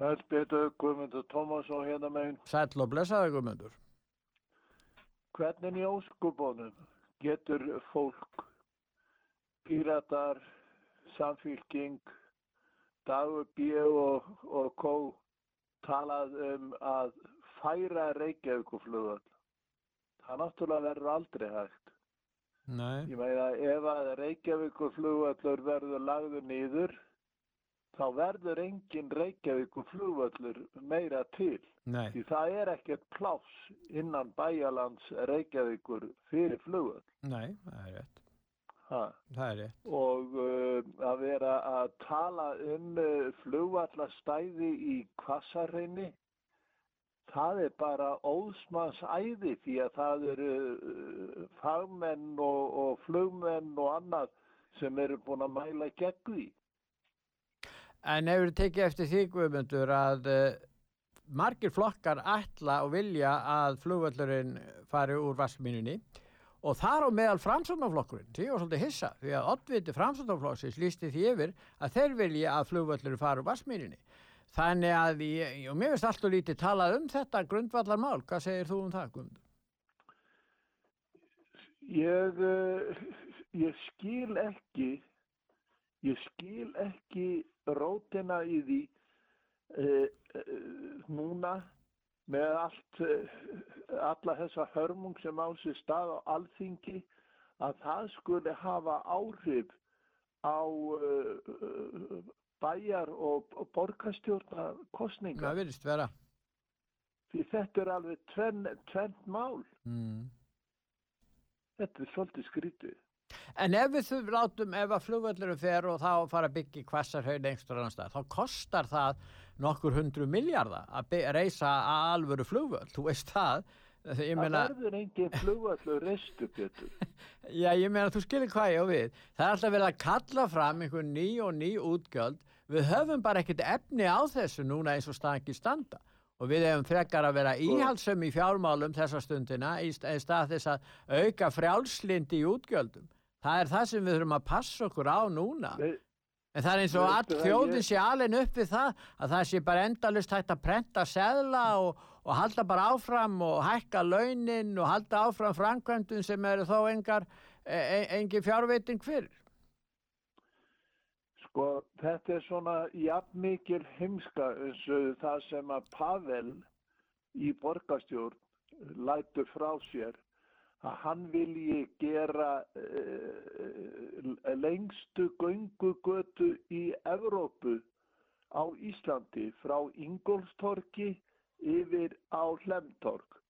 Sæl betur Guðmundur Tómasson hérna megin. Sæll og blessaður Guðmundur. Hvernig í óskubónum getur fólk, píratar, samfylking, dagur B og, og kó talað um að færa Reykjavíkuflugvöld. Það náttúrulega verður aldrei hægt. Nei. Ég meina ef að Reykjavíkuflugvöllur verður lagður niður, þá verður engin Reykjavíkuflugvöllur meira til. Nei. Því það er ekkert pláss innan bæjalands Reykjavíkur fyrir flugvöll. Nei, það er rétt. Ha. Það er rétt. Og uh, að vera að tala um uh, flugvallastæði í Kvassarreini, það er bara óðsmanns æði því að það eru uh, fagmenn og, og flugmenn og annað sem eru búin að mæla gegn því. En hefur tekið eftir því Guðmundur að uh, margir flokkar ætla og vilja að flugvöllurinn fari úr vassmínunni og þar á meðal framsóknarflokkurinn, því var svolítið hissa, því að oddviti framsóknarflokksins lísti því yfir að þeir vilja að flugvöllurinn fari úr vassmínunni. Þannig að, ég, og mér finnst alltaf lítið talað um þetta grundvallarmál, hvað segir þú um það Guðmundur? Ég, uh, ég skil ekki, ég skil ekki rótina í því uh, uh, núna með allt, uh, alla þessa hörmung sem á sér stað á alþingi að það skuli hafa áhrif á uh, bæjar og og borgarstjórna kostninga. Það virðist vera. Því þetta er alveg tvenn mál. Mm. Þetta er svolítið skrítið. En ef við þú látum, ef að flugvöllurum fer og þá fara að byggja kvassarhaun einhver annan stað, þá kostar það nokkur hundru miljardar að reisa að alvöru flugvöll, þú veist það. Það meina, verður engin flugvallur reistu, Pétur. *laughs* já, ég meina, þú skilir hvað ég á við. Það er alltaf verið að kalla fram einhver ný og ný útgjöld. Við höfum bara ekkert efni á þessu núna eins og staðan ekki standa. Og við hefum frekar að vera íhalsum í fjármálum þessa stundina í st- í stað þess að auka frjálslindi í útgjöldum. Það er það sem við þurfum að passa okkur á núna. En það er eins og all þjóðin ég- sé alveg upp við það að það sé bara endalust hægt að prenta seðla og, og halda bara áfram og hækka launin og halda áfram framkvæmdun sem eru þó engar, e, e, engi fjárveiting fyrir. Sko, þetta er svona jafnmikil heimska eins og það sem að Pavel í borgarstjórn lætur frá sér að hann vilji gera uh, lengstu göngugötu í Evrópu á Íslandi frá Ingolstorki yfir á Hlemtork.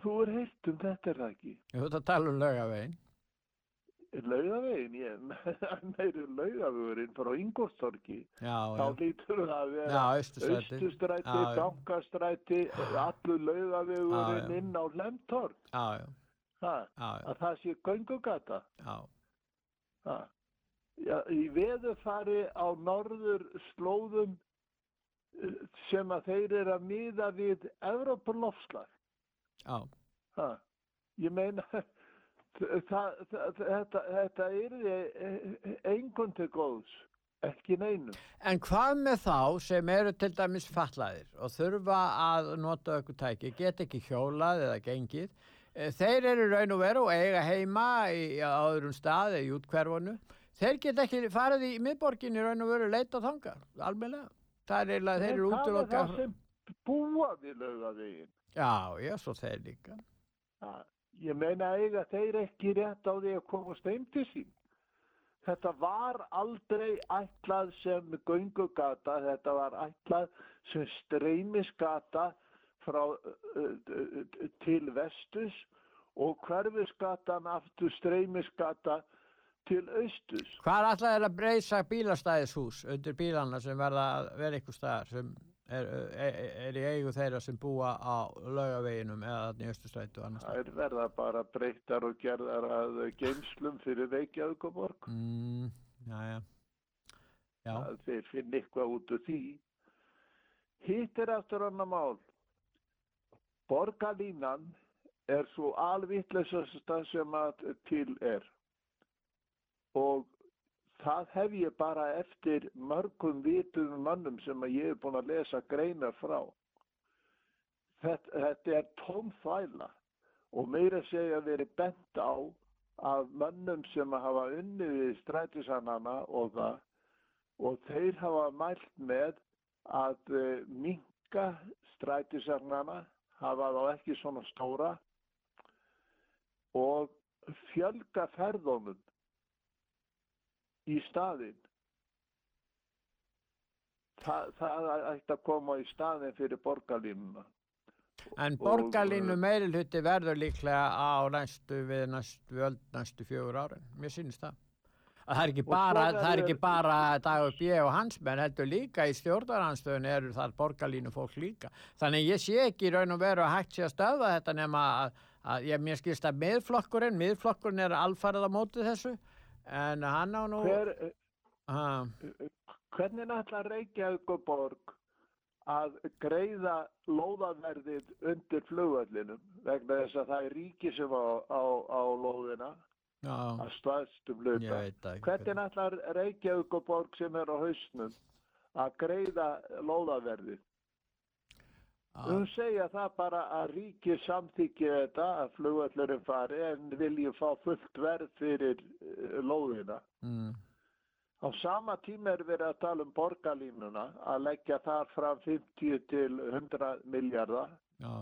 Þú er heilt um þetta er það ekki? Þú ert að tala um laugavegin. Laugavegin, ég *laughs* meiri laugavegurinn frá Ingolstorki. Þá lítur það að vera já. Bankastræti, allur laugavegurinn inn á Lemtorg. Já, já. Ha, að það sé göngugata. Í veðurfari á norður slóðum eh, sem að þeir eru að miða við. Ha. Ég meina, það, það, það, þetta, þetta er engun til góðs, ekki neinum. En hvað með þá sem eru til dæmis fatlaðir og þurfa að nota okkur tæki, get ekki hjólað eða gengið, eh, þeir eru í raun og veru og eiga heima í, á öðrum stað eða í útkverfunu, þeir get ekki farið í miðborgin í raun og veru leita þanga, almennilega. Það er eiginlega, þeir eru Það er það sem búa við laugavegin. Já, já, svo þeir líka. Ja, ég meina eiga þeir ekki rétt á því að komast heim til sín. Þetta var aldrei ætlað sem göngugata, þetta var ætlað sem streymisgata frá til vestus og hverfisgatan aftur streymisgata til austus. Hvað alltaf er að breysa bílastæðishús undir bílana sem verða vera ykkur staðar sem er, er, er í eigu þeirra sem búa á laugaveginum eða þarna í Östustrætu og annars Það er verða bara breyttar og gerðar að geimslum fyrir Reykjavíkuborg. Mm, já, já. Já. þeir finn eitthvað út úr því. Hitt er aftur annar mál. Borgarlínan er svo alvitleysasta sem að til er. Og það hef ég bara eftir mörgum vitum mönnum sem ég er búin að lesa greinar frá. Þetta, þetta er tóm þvæla og meira segja verið bent á af mönnum sem hafa unnið við strætisannana og það og þeir hafa mælt með að uh, minka strætisarnana, hafa þá ekki svona stóra og fjölga ferðunum í staðinn. Þa, það ætti að koma í staðinn fyrir borgarlínuna. En borgarlínu meiri hluti verður líklega á næstu við næstu völd næstu fjögur árin. Mér sýnist það. Að það er ekki bara, það er ekki bara Dagur B. og hans menn heldur líka í stjórnaranstöðun eru þar borgarlínu fólk líka. Þannig ég sé ekki í raun og veru að hægt sé að stöða þetta nema að, að ég mér skilst að miðflokkurinn, miðflokkurinn er alfarið á móti þessu en hann á nú... Hver, hvernig ætlar Reykjavíkuborg að greiða lóðaverðið undir flugvöllinum vegna þess að það er ríki sem á, á, á lóðina Já, að staðstum ekki. Hvernig ætlar Reykjavíkuborg sem er á hausnum að greiða lóðaverðið? Hún segja það bara að ríkið samþykja þetta að flugvöllurinn fari en viljum fá fullt verð fyrir uh, lóðina. mm. Á sama tíma er verið að tala um borgarlínuna að leggja þar fram 50 til 100 miljardar já,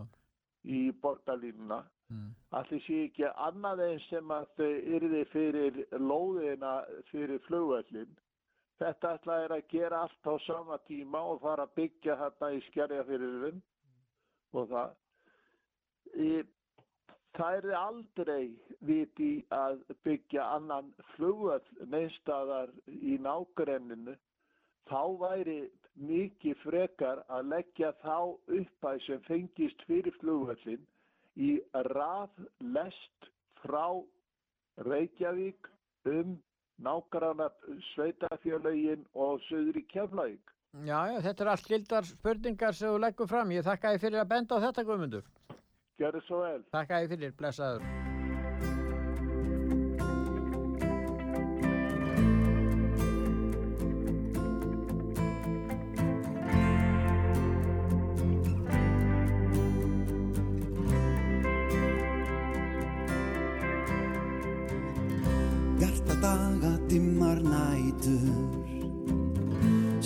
í borgarlínuna. mm. Allir sé ekki annað eins sem að þau yrði fyrir lóðina fyrir flugvöllin. Þetta ætlaði að gera allt á sama tíma og fara að byggja þarna í skerjafyrirum og það. Í, það er aldrei viti að byggja annan flugvöll neistadar í nágrenninu. Þá væri mikið frekar að leggja þá uppæð sem fengist fyrir flugvöllin í raðlest frá Reykjavík um nágranna sveitafjörlaugin og söður í Keflavík. Já, já, þetta er allt gildar spurningar sem þú leggur fram. Ég þakka þið fyrir að benda á þetta, Guðmundur. Gjörðu svo vel. Þakka þið fyrir, blessaður. Bjarta daga, dimmar nætur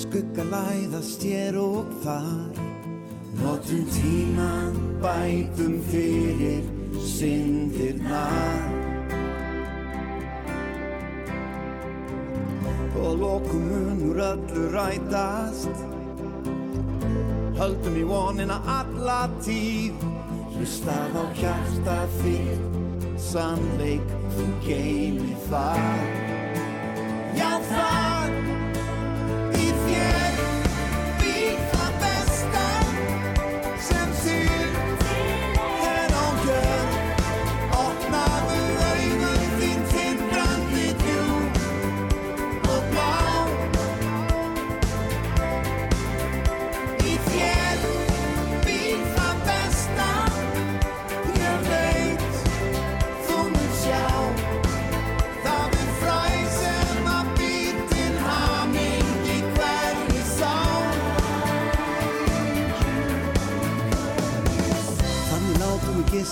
Skugga læðast hér og þar. Notum tíman, bætum fyrir syndirnar Og lokum munur öllu rætast. Höldum í vonina alla tíð. Hlustað á hjarta þitt Sannleik þú geimi þar. Já þar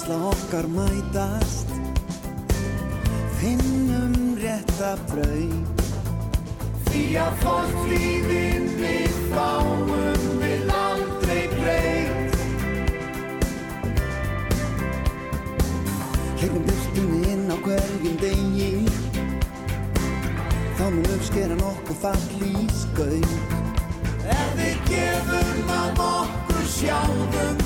gisla okkar mætast. Finnum rétta brauð Því að fólk lífin við fáum við aldrei breyt Hleypum byrtunni inn á hverjum degi. Þá mun uppskera nokkuð fall í skaut. Ef við gefum að okkur sjálfum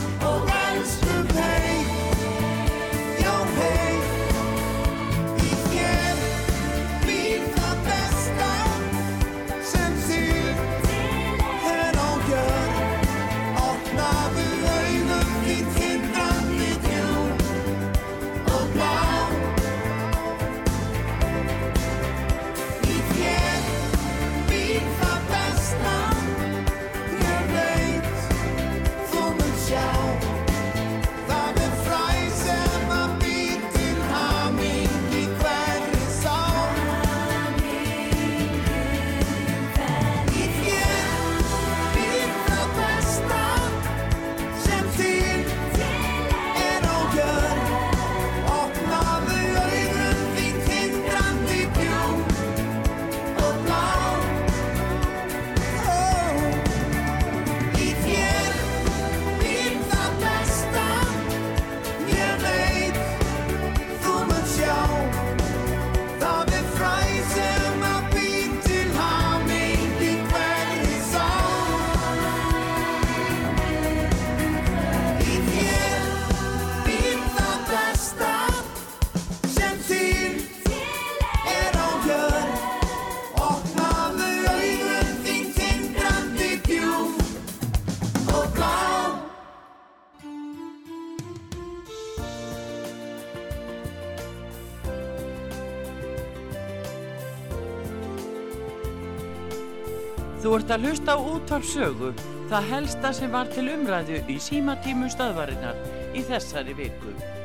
að hlusta á útvarpsögu, það helsta sem var til umræðu í símatímum stöðvarinnar í þessari viku.